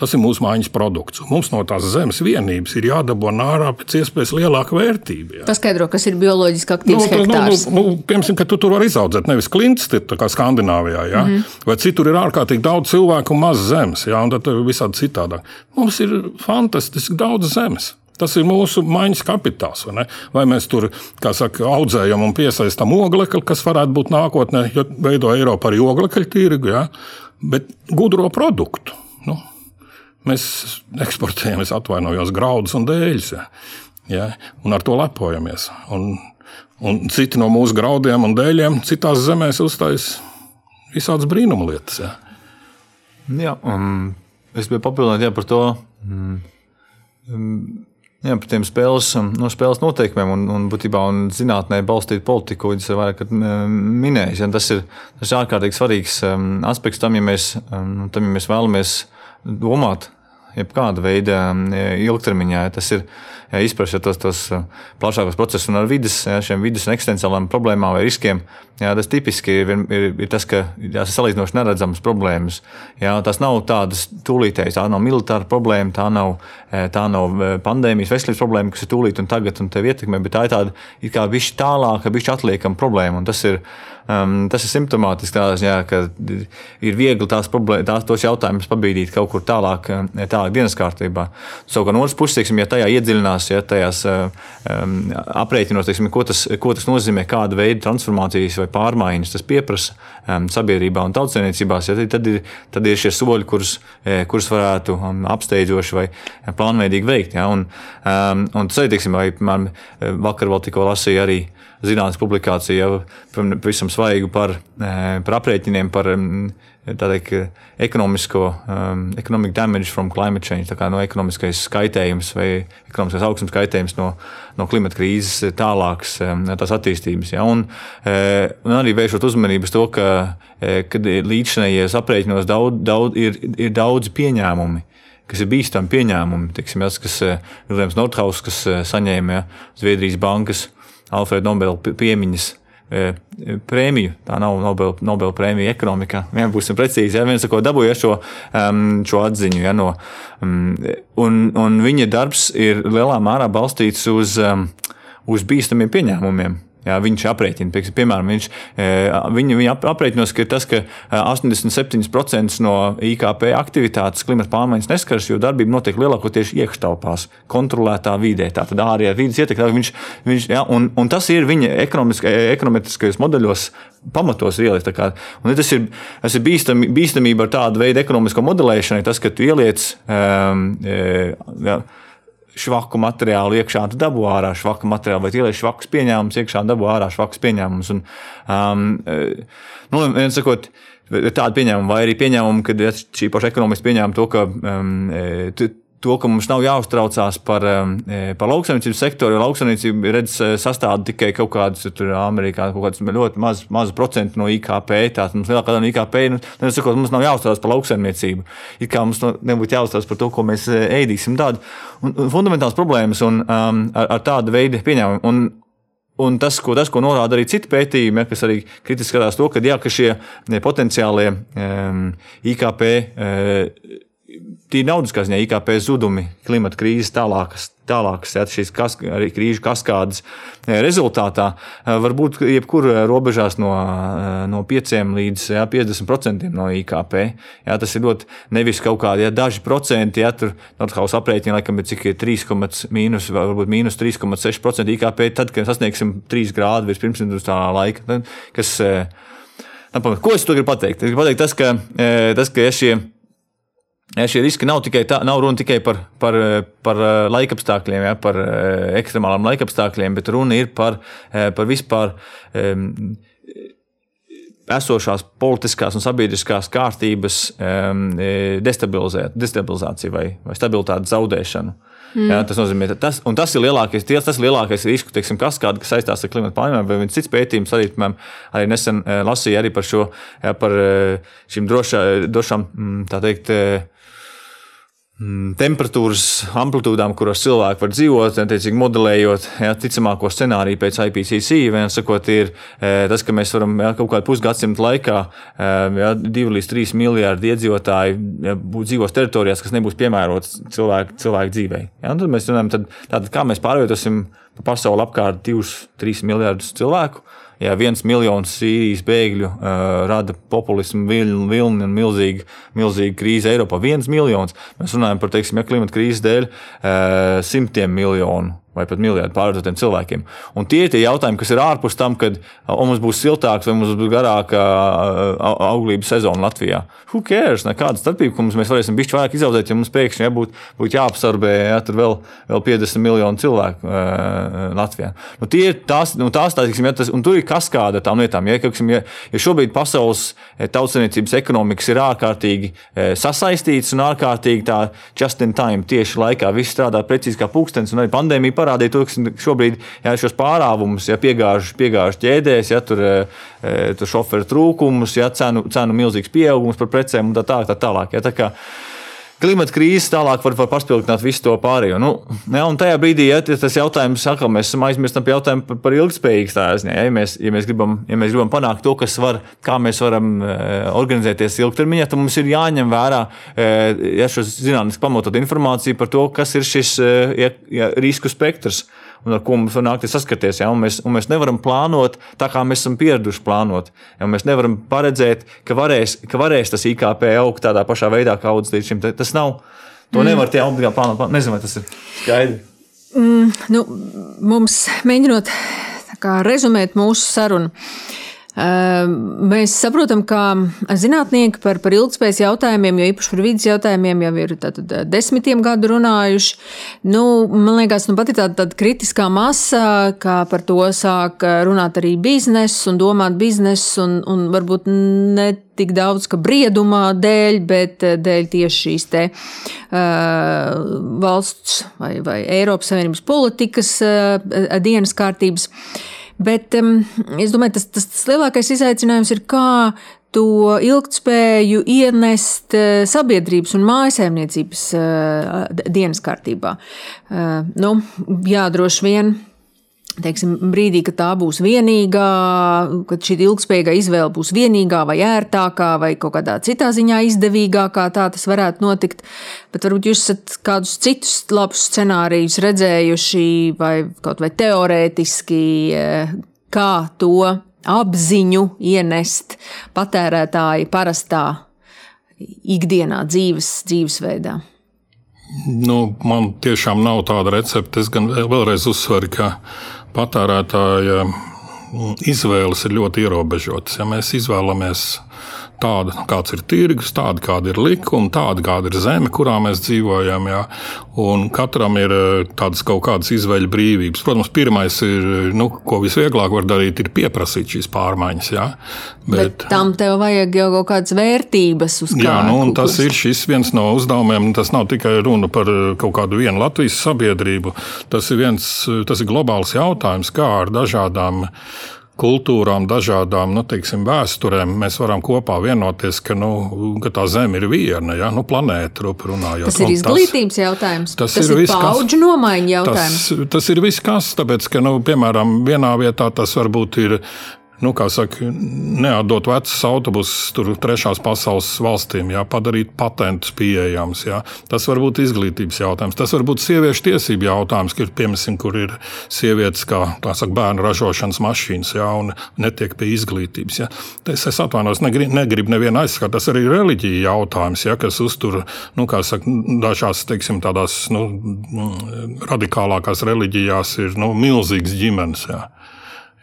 [SPEAKER 2] Tas ir mūsu mājas produkts. Mums no tās zemes vienības ir jādabū ārā pēc iespējas lielāka vērtība. Jā.
[SPEAKER 1] Paskaidro, kas ir bioloģiski aktīvs nu, hektārs.
[SPEAKER 2] Nu, nu, piemēram, ka tu tur vari izaudzēt nevis klints, kā Skandināvijā, jā, mm -hmm. vai citur ir ārkārtīgi daudz cilvēku un maz zemes, jā, un tad visādi citādāk. Mums ir fantastiski daudz zemes. Tas ir mūsu maiņas kapitāls. Vai, vai mēs tur saka, audzējam un piesaistām oglekli, kas varētu būt nākotnē, jo veido Eiropu arī oglekļa tirgu, ja? bet gudro produktu. Nu, Mēs eksportējam, es atvainojos, graudus un dēļus. Ja, ja, un ar to lepojamies. Un, Un citi no mūsu graudiem un dēļiem citās zemēs uzstājas visādas brīnuma lietas. Jā,
[SPEAKER 3] jā um, es biju papildināt jā, par to. Um, Jā, par tiem spēles, no spēles noteikumiem un, un būtībā un zinātnē balstītu politiku, ko jūs vairāk minējāt. Ja, tas, ir, tas ir ārkārtīgi svarīgs um, aspekts tam, ja mēs, um, tam, ja mēs vēlamies domāt jebkāda veida ilgtermiņā. Tas ir izprast tos, tos plašākos procesus un ar vidas, šiem vidas un eksistenciālām problēmām vai riskiem. Jā, tas tipiski ir, ir, ir tas, ka tās ir salīdzinoši neredzamas problēmas. Jā, tas nav tādas tūlītējas, tā nav militāra problēma, tā nav, tā nav pandēmijas veselības problēma, kas ir tūlīt un tagad un tev ietekmē, bet tā ir tāda it kā bišķi tālāka, bišķi atliekama problēma. Un tas ir, Um, tas ir simptomātiski tādā ziņā, ka ir viegli tās, problēma, tās tos jautājumus pabīdīt kaut kur tālāk, tālāk dienas kārtībā. Savukārt, no otras puses, ja tajā iedziļinās, ja tajās um, aprēķinos, teiksim, ko, tas, ko tas nozīmē, kāda veida transformācijas vai pārmaiņas tas pieprasa um, sabiedrībā un tautsēmniecībās, ja, tad, ir, tad ir šie soļi, kurus, e, kurus varētu um, apsteidzoši vai plānveidīgi veikt. Ja, un, um, un tas arī, teiksim, vai, man, vakar vēl tikko lasīju arī zinātnīs publikācija jau pavisam svaigu par, eh, par aprēķiniem par teikt, ekonomisko um, economic damage from climate change, tā kā no ekonomiskais skaitējums vai ekonomiskais augstums skaitējums no, no klimata krīzes tālākas um, tās attīstības. Ja? Un, un arī vēršot uzmanību uz to, ka līdzšinējies aprēķinos daudz, daudz, ir, ir daudz pieņēmumi kas ir bīstami pieņēmumi. Teiksim, tas, kas Vilnius Nordhaus, kas saņēma ja, Zviedrijas bankas Alfrēda Nobela piemiņas e, e, prēmiju. Tā nav Nobela, Nobela prēmija ekonomikā. Vienmēr būsim precīzi. Ja, viens ko dabūja šo, um, šo atziņu. Ja, no, um, un, un viņa darbs ir lielā mērā balstīts uz, um, uz bīstamiem pieņēmumiem. Jā, viņš aprēķina, pieksim, piemēram, viņš, e, viņa, viņa aprēķinos, ka tas, ka 87% no IKP aktivitātes klimata pārmaiņas neskaras, jo darbība notiek lielākoties iekštelpās, kontrolētā vidē. Tātad ārējā vidas ietekmē. Viņš, viņš, jā, un, un tas ir viņa ekonomiskajos modeļos pamatos ielikt. Tas ir, tas ir bīstami, bīstamība ar tādu veidu ekonomisko modelēšanu, tas, ka tu ieliec. Um, jā, švaku materiālu iekšā, tu dabū ārā švaku materiālu, vai ieliec švakus pieņēmumus iekšā, dabū ārā švakus pieņēmumus. Un, um, e, nu, viens sakot, tāda pieņēmuma, vai arī pieņēmuma, ka šī paša ekonomiska pieņēmuma to, ka um, tu, to, ka mums nav jāuztraucās par, e, par lauksaimniecības sektoru, jo lauksaimniecība redz, e, sastāv tikai kaut kādas, tur Amerikā, kaut kādas ļoti mazu maz procentu no IKP. Tātad mums lielākā daļa no IKP, nu, nesakot, mums nav jāuztraucas par lauksaimniecību. It kā mums nebūtu jāuztraucas par to, ko mēs e, ēdīsim. Tādu un, un fundamentāls problēmas un, um, ar, ar tādu veidu pieņēmumu. Un, Un tas, ko, tas, ko norāda arī citi pētījumi, ja, kas arī kritiski skatās to, ka, jā, ka šie potenciālie um, IKP uh, tīri naudiskā ziņā IKP zudumi, klimata krīzes tālākas, tālākas ja, šīs kas, krīžu kaskādes e, rezultātā e, var būt jebkur robežās no, e, no 5 līdz ja, 50% no IKP. Ja, tas ir ļoti nevis kaut kādi ja, daži procenti, ja tur Nordhaus aprēķina, laikam, cik ir 3, mīnus, varbūt mīnus 3,6% IKP, tad, kad sasniegsim 3 grādu virs pirmsindustriālā laika. Tad, kas, Ko es to gribu pateikt? Es gribu pateikt tas, ka, tas, ka ja šie Ja, šie riski nav tikai tā, nav runa tikai par, par, par eh, laikapstākļiem, ja, par eh, ekstremāliem laikapstākļiem, bet runa ir par, eh, par vispār um, esošās politiskās un sabiedriskās kārtības um, destabilizāciju vai, vai stabilitātes zaudēšanu. Mm. Jā, tas nozīmē, ka tas, tas ir lielākais, tas, tas ir lielākais risks, teiksim, kas, kāda, kas saistās ar klimatu pārmaiņām. Vai viens cits pētījums arī, piemēram, arī nesen lasīja arī par šo, jā, par šīm drošā, drošām, mm, tā teikt, Mm, temperatūras amplitūdām, kuros cilvēki var dzīvot, attiecīgi modelējot ja, ticamāko scenāriju pēc IPCC. Viens sakot, ir e, tas, ka mēs varam ja, kaut kādā pusgadsimta laikā e, ja, 2 līdz 3 miljardi iedzīvotāji ja, dzīvos teritorijās, kas nebūs piemērotas cilvēku, cilvēku dzīvei. Ja, tad mēs runājam, tad, tātad, kā mēs pārvietosim pa pasauli apkārt 2-3 miljardus cilvēku ja viens miljons Sīrijas bēgļu uh, rada populismu vilni, vilni un milzīgu, milzīgu krīzi Eiropā. Viens miljons. Mēs runājam par teiksim, ja klimata krīzes dēļ uh, simtiem miljonu vai pat miljardu pārvērtotiem cilvēkiem. Un tie ir tie jautājumi, kas ir ārpus tam, kad mums būs siltāks vai mums būs garāka auglības sezona Latvijā. Who cares? Nekāda starpība, ka mēs varēsim bišķi vairāk izaudzēt, ja mums pēkšņi ja, būtu būt jāapsarbē ja, vēl, vēl 50 miljonu cilvēku uh, Latvijā. Nu, tie ir tās, nu, tās tā, tiksim, ja, tas, un tur ir kaskāda tām lietām. Ja, ka, ja, ja šobrīd pasaules tautsaniecības ekonomikas ir ārkārtīgi sasaistīts un ārkārtīgi tā just in time tieši laikā viss strādā precīzi kā pūkstens un arī pandēmija parādīja to, ka šobrīd jā, šos pārāvumus, ja piegāžu, piegāžu ķēdēs, ja tur, e, tur šoferu trūkumus, ja cenu, cenu milzīgs pieaugums par precēm un tā, tā, tā tālāk. Ja, tā kā, klimata krīze tālāk var, var paspildināt visu to pārējo. Nu, ja, un tajā brīdī, ja tas jautājums, atkal mēs aizmirstam par jautājumu par, par ilgspējīgu stāstu. Ja, ja, mēs, ja, mēs gribam, ja mēs gribam panākt to, kas var, kā mēs varam uh, organizēties ilgtermiņā, tad mums ir jāņem vērā uh, ja, šo zinātniski pamatot informāciju par to, kas ir šis uh, ja, ja, risku spektrs un ar ko mums var nākties saskaties. Ja? Un mēs, un mēs nevaram plānot tā, kā mēs esam pieraduši plānot. Ja? Mēs nevaram paredzēt, ka varēs, ka varēs tas IKP augt tādā pašā veidā, kā audzis līdz šim. Tas nav. To mm. nevar tie obligāti plānot. Nezinu, vai tas ir skaidrs.
[SPEAKER 1] Mm, nu, mums mēģinot rezumēt mūsu sarunu. Uh, mēs saprotam, ka zinātnieki par, par ilgspējas jautājumiem, jo īpaši par vidas jautājumiem jau ir tātad, eh, desmitiem gadu runājuši. Nu, man liekas, nu, pat ir tāda, tāda kritiskā masa, kā par to sāk eh, runāt arī biznesa un domāt biznesa un, un varbūt ne tik daudz ka briedumā dēļ, bet eh, dēļ tieši šīs te, uh, valsts vai, vai Eiropas Savienības politikas uh, dienas kārtības. Uh, Bet um, es domāju, tas, tas, tas lielākais izaicinājums ir, kā to ilgspēju ienest uh, sabiedrības un mājsaimniecības uh, dienas kārtībā. Uh, nu, jā, droši vien teiksim, brīdī, kad tā būs vienīgā, kad šī ilgspējīgā izvēle būs vienīgā vai ērtākā vai kaut kādā citā ziņā izdevīgākā, tā tas varētu notikt. Bet varbūt jūs esat kādus citus labus scenārijus redzējuši vai kaut vai teorētiski, eh, kā to apziņu ienest patērētāji parastā ikdienā dzīves, dzīvesveidā.
[SPEAKER 2] Nu, man tiešām nav tāda recepte. Es gan vēlreiz uzsveru, ka patērētāja izvēles ir ļoti ierobežotas. Ja mēs izvēlamies tāda, kāds ir tirgus, tāda, kāda ir likuma, tāda, kāda ir zeme, kurā mēs dzīvojam. Jā. Un katram ir eh, tādas kaut kādas izvēļu brīvības. Protams, pirmais, ir, nu, ko visvieglāk var darīt, ir pieprasīt šīs pārmaiņas. Jā.
[SPEAKER 1] Bet, Bet tam tev vajag jau kaut kādas vērtības uz kā.
[SPEAKER 2] Jā, nu, tas ir šis viens no uzdevumiem. Tas nav tikai runa par eh, kaut kādu vienu Latvijas sabiedrību. Tas ir viens, tas ir globāls jautājums, kā ar dažādām kultūrām, dažādām nu, teiksim, vēsturēm, mēs varam kopā vienoties, ka, nu, ka tā Zeme ir viena, ja? nu, planēta runājot.
[SPEAKER 1] Tas ir izglītības tas, jautājums. Tas, tas ir, ir paudžu nomaiņa jautājums.
[SPEAKER 2] Tas, tas ir viss kas, tāpēc, ka, nu, piemēram, vienā vietā tas varbūt ir nu, saka, neatdot vecus autobusus trešās pasaules valstīm, jā, padarīt patentus pieejams. Jā. Tas var būt izglītības jautājums, tas var būt sieviešu tiesību jautājums, kur, piemēram, kur ir sievietes kā saka, bērnu ražošanas mašīnas, jā, un netiek pie izglītības. Jā. Es, es atvainojos, negribu negrib nevienu aizskart. Tas arī ir reliģija jautājums, jā, kas uztur nu, saka, dažās teiksim, tādās nu, radikālākās reliģijās ir nu, milzīgas ģimenes. Jā.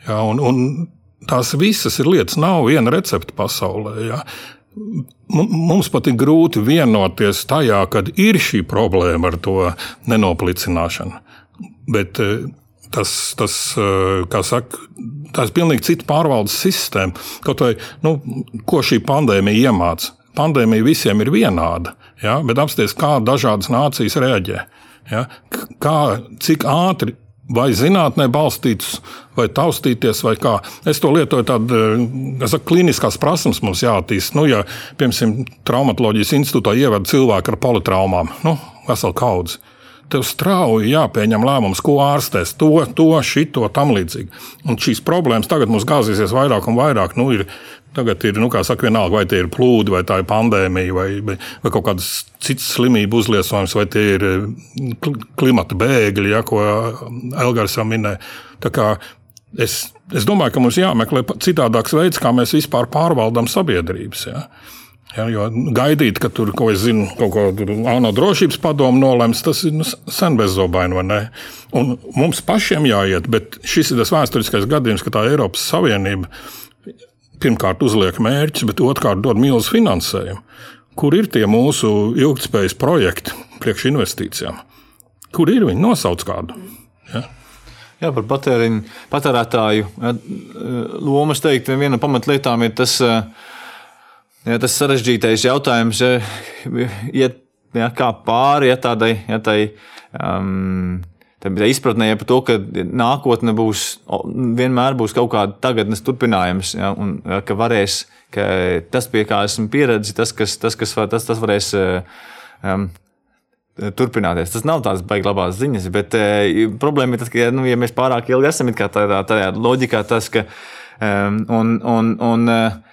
[SPEAKER 2] Jā, un, un tās visas ir lietas, nav viena recepte pasaulē. Ja? Mums pat ir grūti vienoties tajā, kad ir šī problēma ar to nenoplicināšanu. Bet eh, tas, tas eh, kā saka, tas ir pilnīgi cita pārvaldes sistēma. Kaut vai nu, ko šī pandēmija iemāca. Pandēmija visiem ir vienāda, ja? bet apstāties, kā dažādas nācijas reaģē. Ja? Kā, cik ātri vai zinātnē balstīts, vai taustīties, vai kā. Es to lietoju tādu, kas saka, kliniskās prasības mums jāattīst. Nu, ja, piemēram, traumatoloģijas institūtā ievada cilvēku ar politraumām, nu, veselu kaudzi. Tev strauji jāpieņem lēmums, ko ārstēs, to, to, šito, tam līdzīgi. Un šīs problēmas tagad mums gāzīsies vairāk un vairāk. Nu, ir Tagad ir, nu, kā saka, vienalga, vai tie ir plūdi, vai tā ir pandēmija, vai, vai, vai kaut kādas citas slimību uzliesmojums, vai tie ir eh, klimata bēgļi, ja, ko Elgars jau minēja. Es, es domāju, ka mums jāmeklē citādāks veids, kā mēs vispār pārvaldām sabiedrības. Ja. Ja, jo gaidīt, ka tur kaut, zinu, kaut ko ANO drošības padomu nolems, tas ir nu, sen bezzobaini. Un mums pašiem jāiet, bet šis ir tas vēsturiskais gadījums, ka tā Eiropas Savienība pirmkārt uzliek mērķus, bet otrkārt dod milzu finansējumu. Kur ir tie mūsu ilgspējas projekti priekš investīcijām? Kur ir viņi? Nosauc kādu. Ja?
[SPEAKER 3] Jā, par patēriņu, patērētāju lomu es teiktu, viena no pamatlietām ir tas, ja, tas sarežģītais jautājums, ja, ja, kā pāri ja, tādai. Ja, tai, um, Tā izpratnē par to, ka nākotne būs vienmēr būs kaut kāda tagadnes turpinājums, ja, un ka varēs, ka tas, pie kā esmu pieredzējis, tas, kas, tas, kas var, tas, tas varēs um, turpināties. Tas nav tāds baigs labās ziņas, bet uh, problēma ir tas, ka, nu, ja mēs pārāk ilgi esam tādā, tādā loģikā, tas, ka um, un, un, un uh,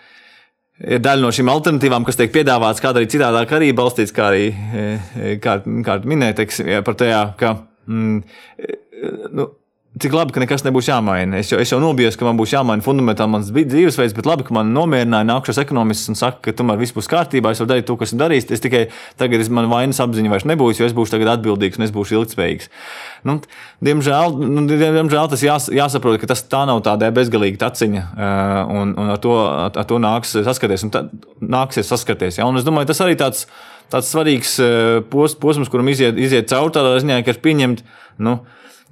[SPEAKER 3] ir daļa no šīm alternatīvām, kas tiek piedāvātas kādā arī citādāk, arī balstīts, kā arī kā, kā minēja, par tajā, ka mm, nu, Cik labi, ka nekas nebūs jāmaina. Es jau, es jau nobijos, ka man būs jāmaina fundamentāli mans dzīvesveids, bet labi, ka man nomierināja nākšos ekonomists un saka, ka tomēr viss būs kārtībā, es varu darīt to, kas ir darījis. Es tikai tagad man vainas apziņa vairs nebūs, jo es būšu atbildīgs un es būšu ilgspējīgs. Nu, diemžēl, nu, diemžēl tas jās, jāsaprot, ka tas tā nav tāda bezgalīga taciņa, un, un ar, to, ar to nāks saskarties. Nāksies saskarties ja? Un es domāju, tas arī tāds tāds svarīgs pos, posms, kuram iziet, iziet cauri tādā ziņā, ka ir pieņemt. Nu,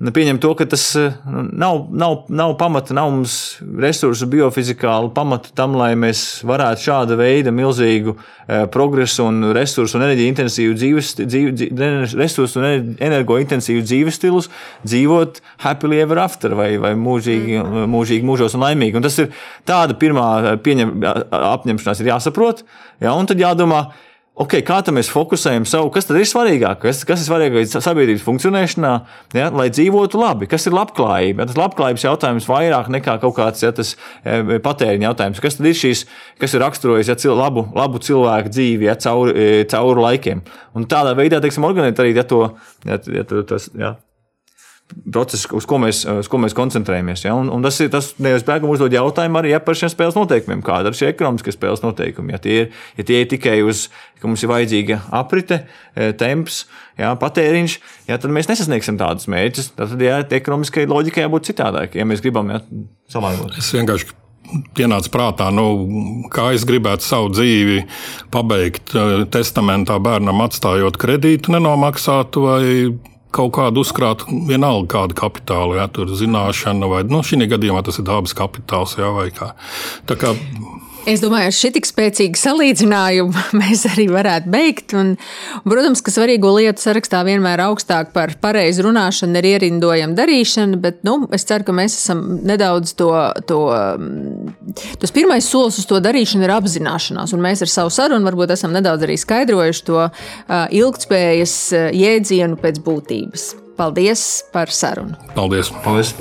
[SPEAKER 3] Pieņem to, ka tas nu, nav, nav, nav pamata, nav mums resursu, biofizikālu pamatu tam, lai mēs varētu šāda veida milzīgu eh, progresu un resursu un enerģiju-intensīvu dzīves, dzīve, resursu un energointensīvu dzīves stilus dzīvot happily ever after vai, vai mūžīgi, mm. mūžīgi mūžos un laimīgi. Un tas ir tāda pirmā pieņem, apņemšanās ir jāsaprot, ja, un tad jādomā, Okay, kā mēs fokusējam savu, kas tad ir svarīgāk, kas, kas ir svarīgākais sabiedrības funkcionēšanā, ja, lai dzīvotu labi, kas ir labklājība. Ja, tas labklājības jautājums vairāk nekā kaut kāds ja, tas, ja, patēriņa jautājums. Kas tad ir šīs, kas ir raksturojis ja, cil, labu, labu cilvēku dzīvi ja, cauri, e, cauri laikiem? Un tādā veidā, teiksim, organizēt arī ja, to, ja, ja, tas, ja, process, uz ko mēs, uz ko mēs koncentrējamies. Ja? Un, un tas ir tas, neizbēgami uzdod jautājumu arī ja, par šiem spēles noteikumiem. Kāda ir šie ekonomiskie spēles noteikumi? Ja tie ir, ja tie ir tikai uz, ka mums ir vajadzīga aprite, e, temps, ja, patēriņš, ja, tad mēs nesasniegsim tādus mērķus. Tad ja, ekonomiskai loģikai jābūt citādākai, ja mēs gribam ja, salāgot.
[SPEAKER 2] Es vienkārši pienāca prātā, nu, kā es gribētu savu dzīvi pabeigt e, testamentā bērnam, atstājot kredītu nenomaksātu vai kaut kādu uzkrāt, vienalga kāda kapitāla, ja tur zināšana, vai nu, šī gadījumā tas ir dabas kapitāls, ja, vai kā. Tā kā
[SPEAKER 1] Es domāju, ar šī tik spēcīgu salīdzinājumu mēs arī varētu beigt. Un, protams, ka svarīgo lietu sarakstā vienmēr augstāk par pareizu runāšanu ir ierindojama darīšana, bet nu, es ceru, ka mēs esam nedaudz to, to, tas pirmais solis uz to darīšanu ir apzināšanās. Un mēs ar savu sarunu varbūt esam nedaudz arī skaidrojuši to ilgtspējas jēdzienu pēc būtības. Paldies par sarunu!
[SPEAKER 2] Paldies!
[SPEAKER 3] Paldies.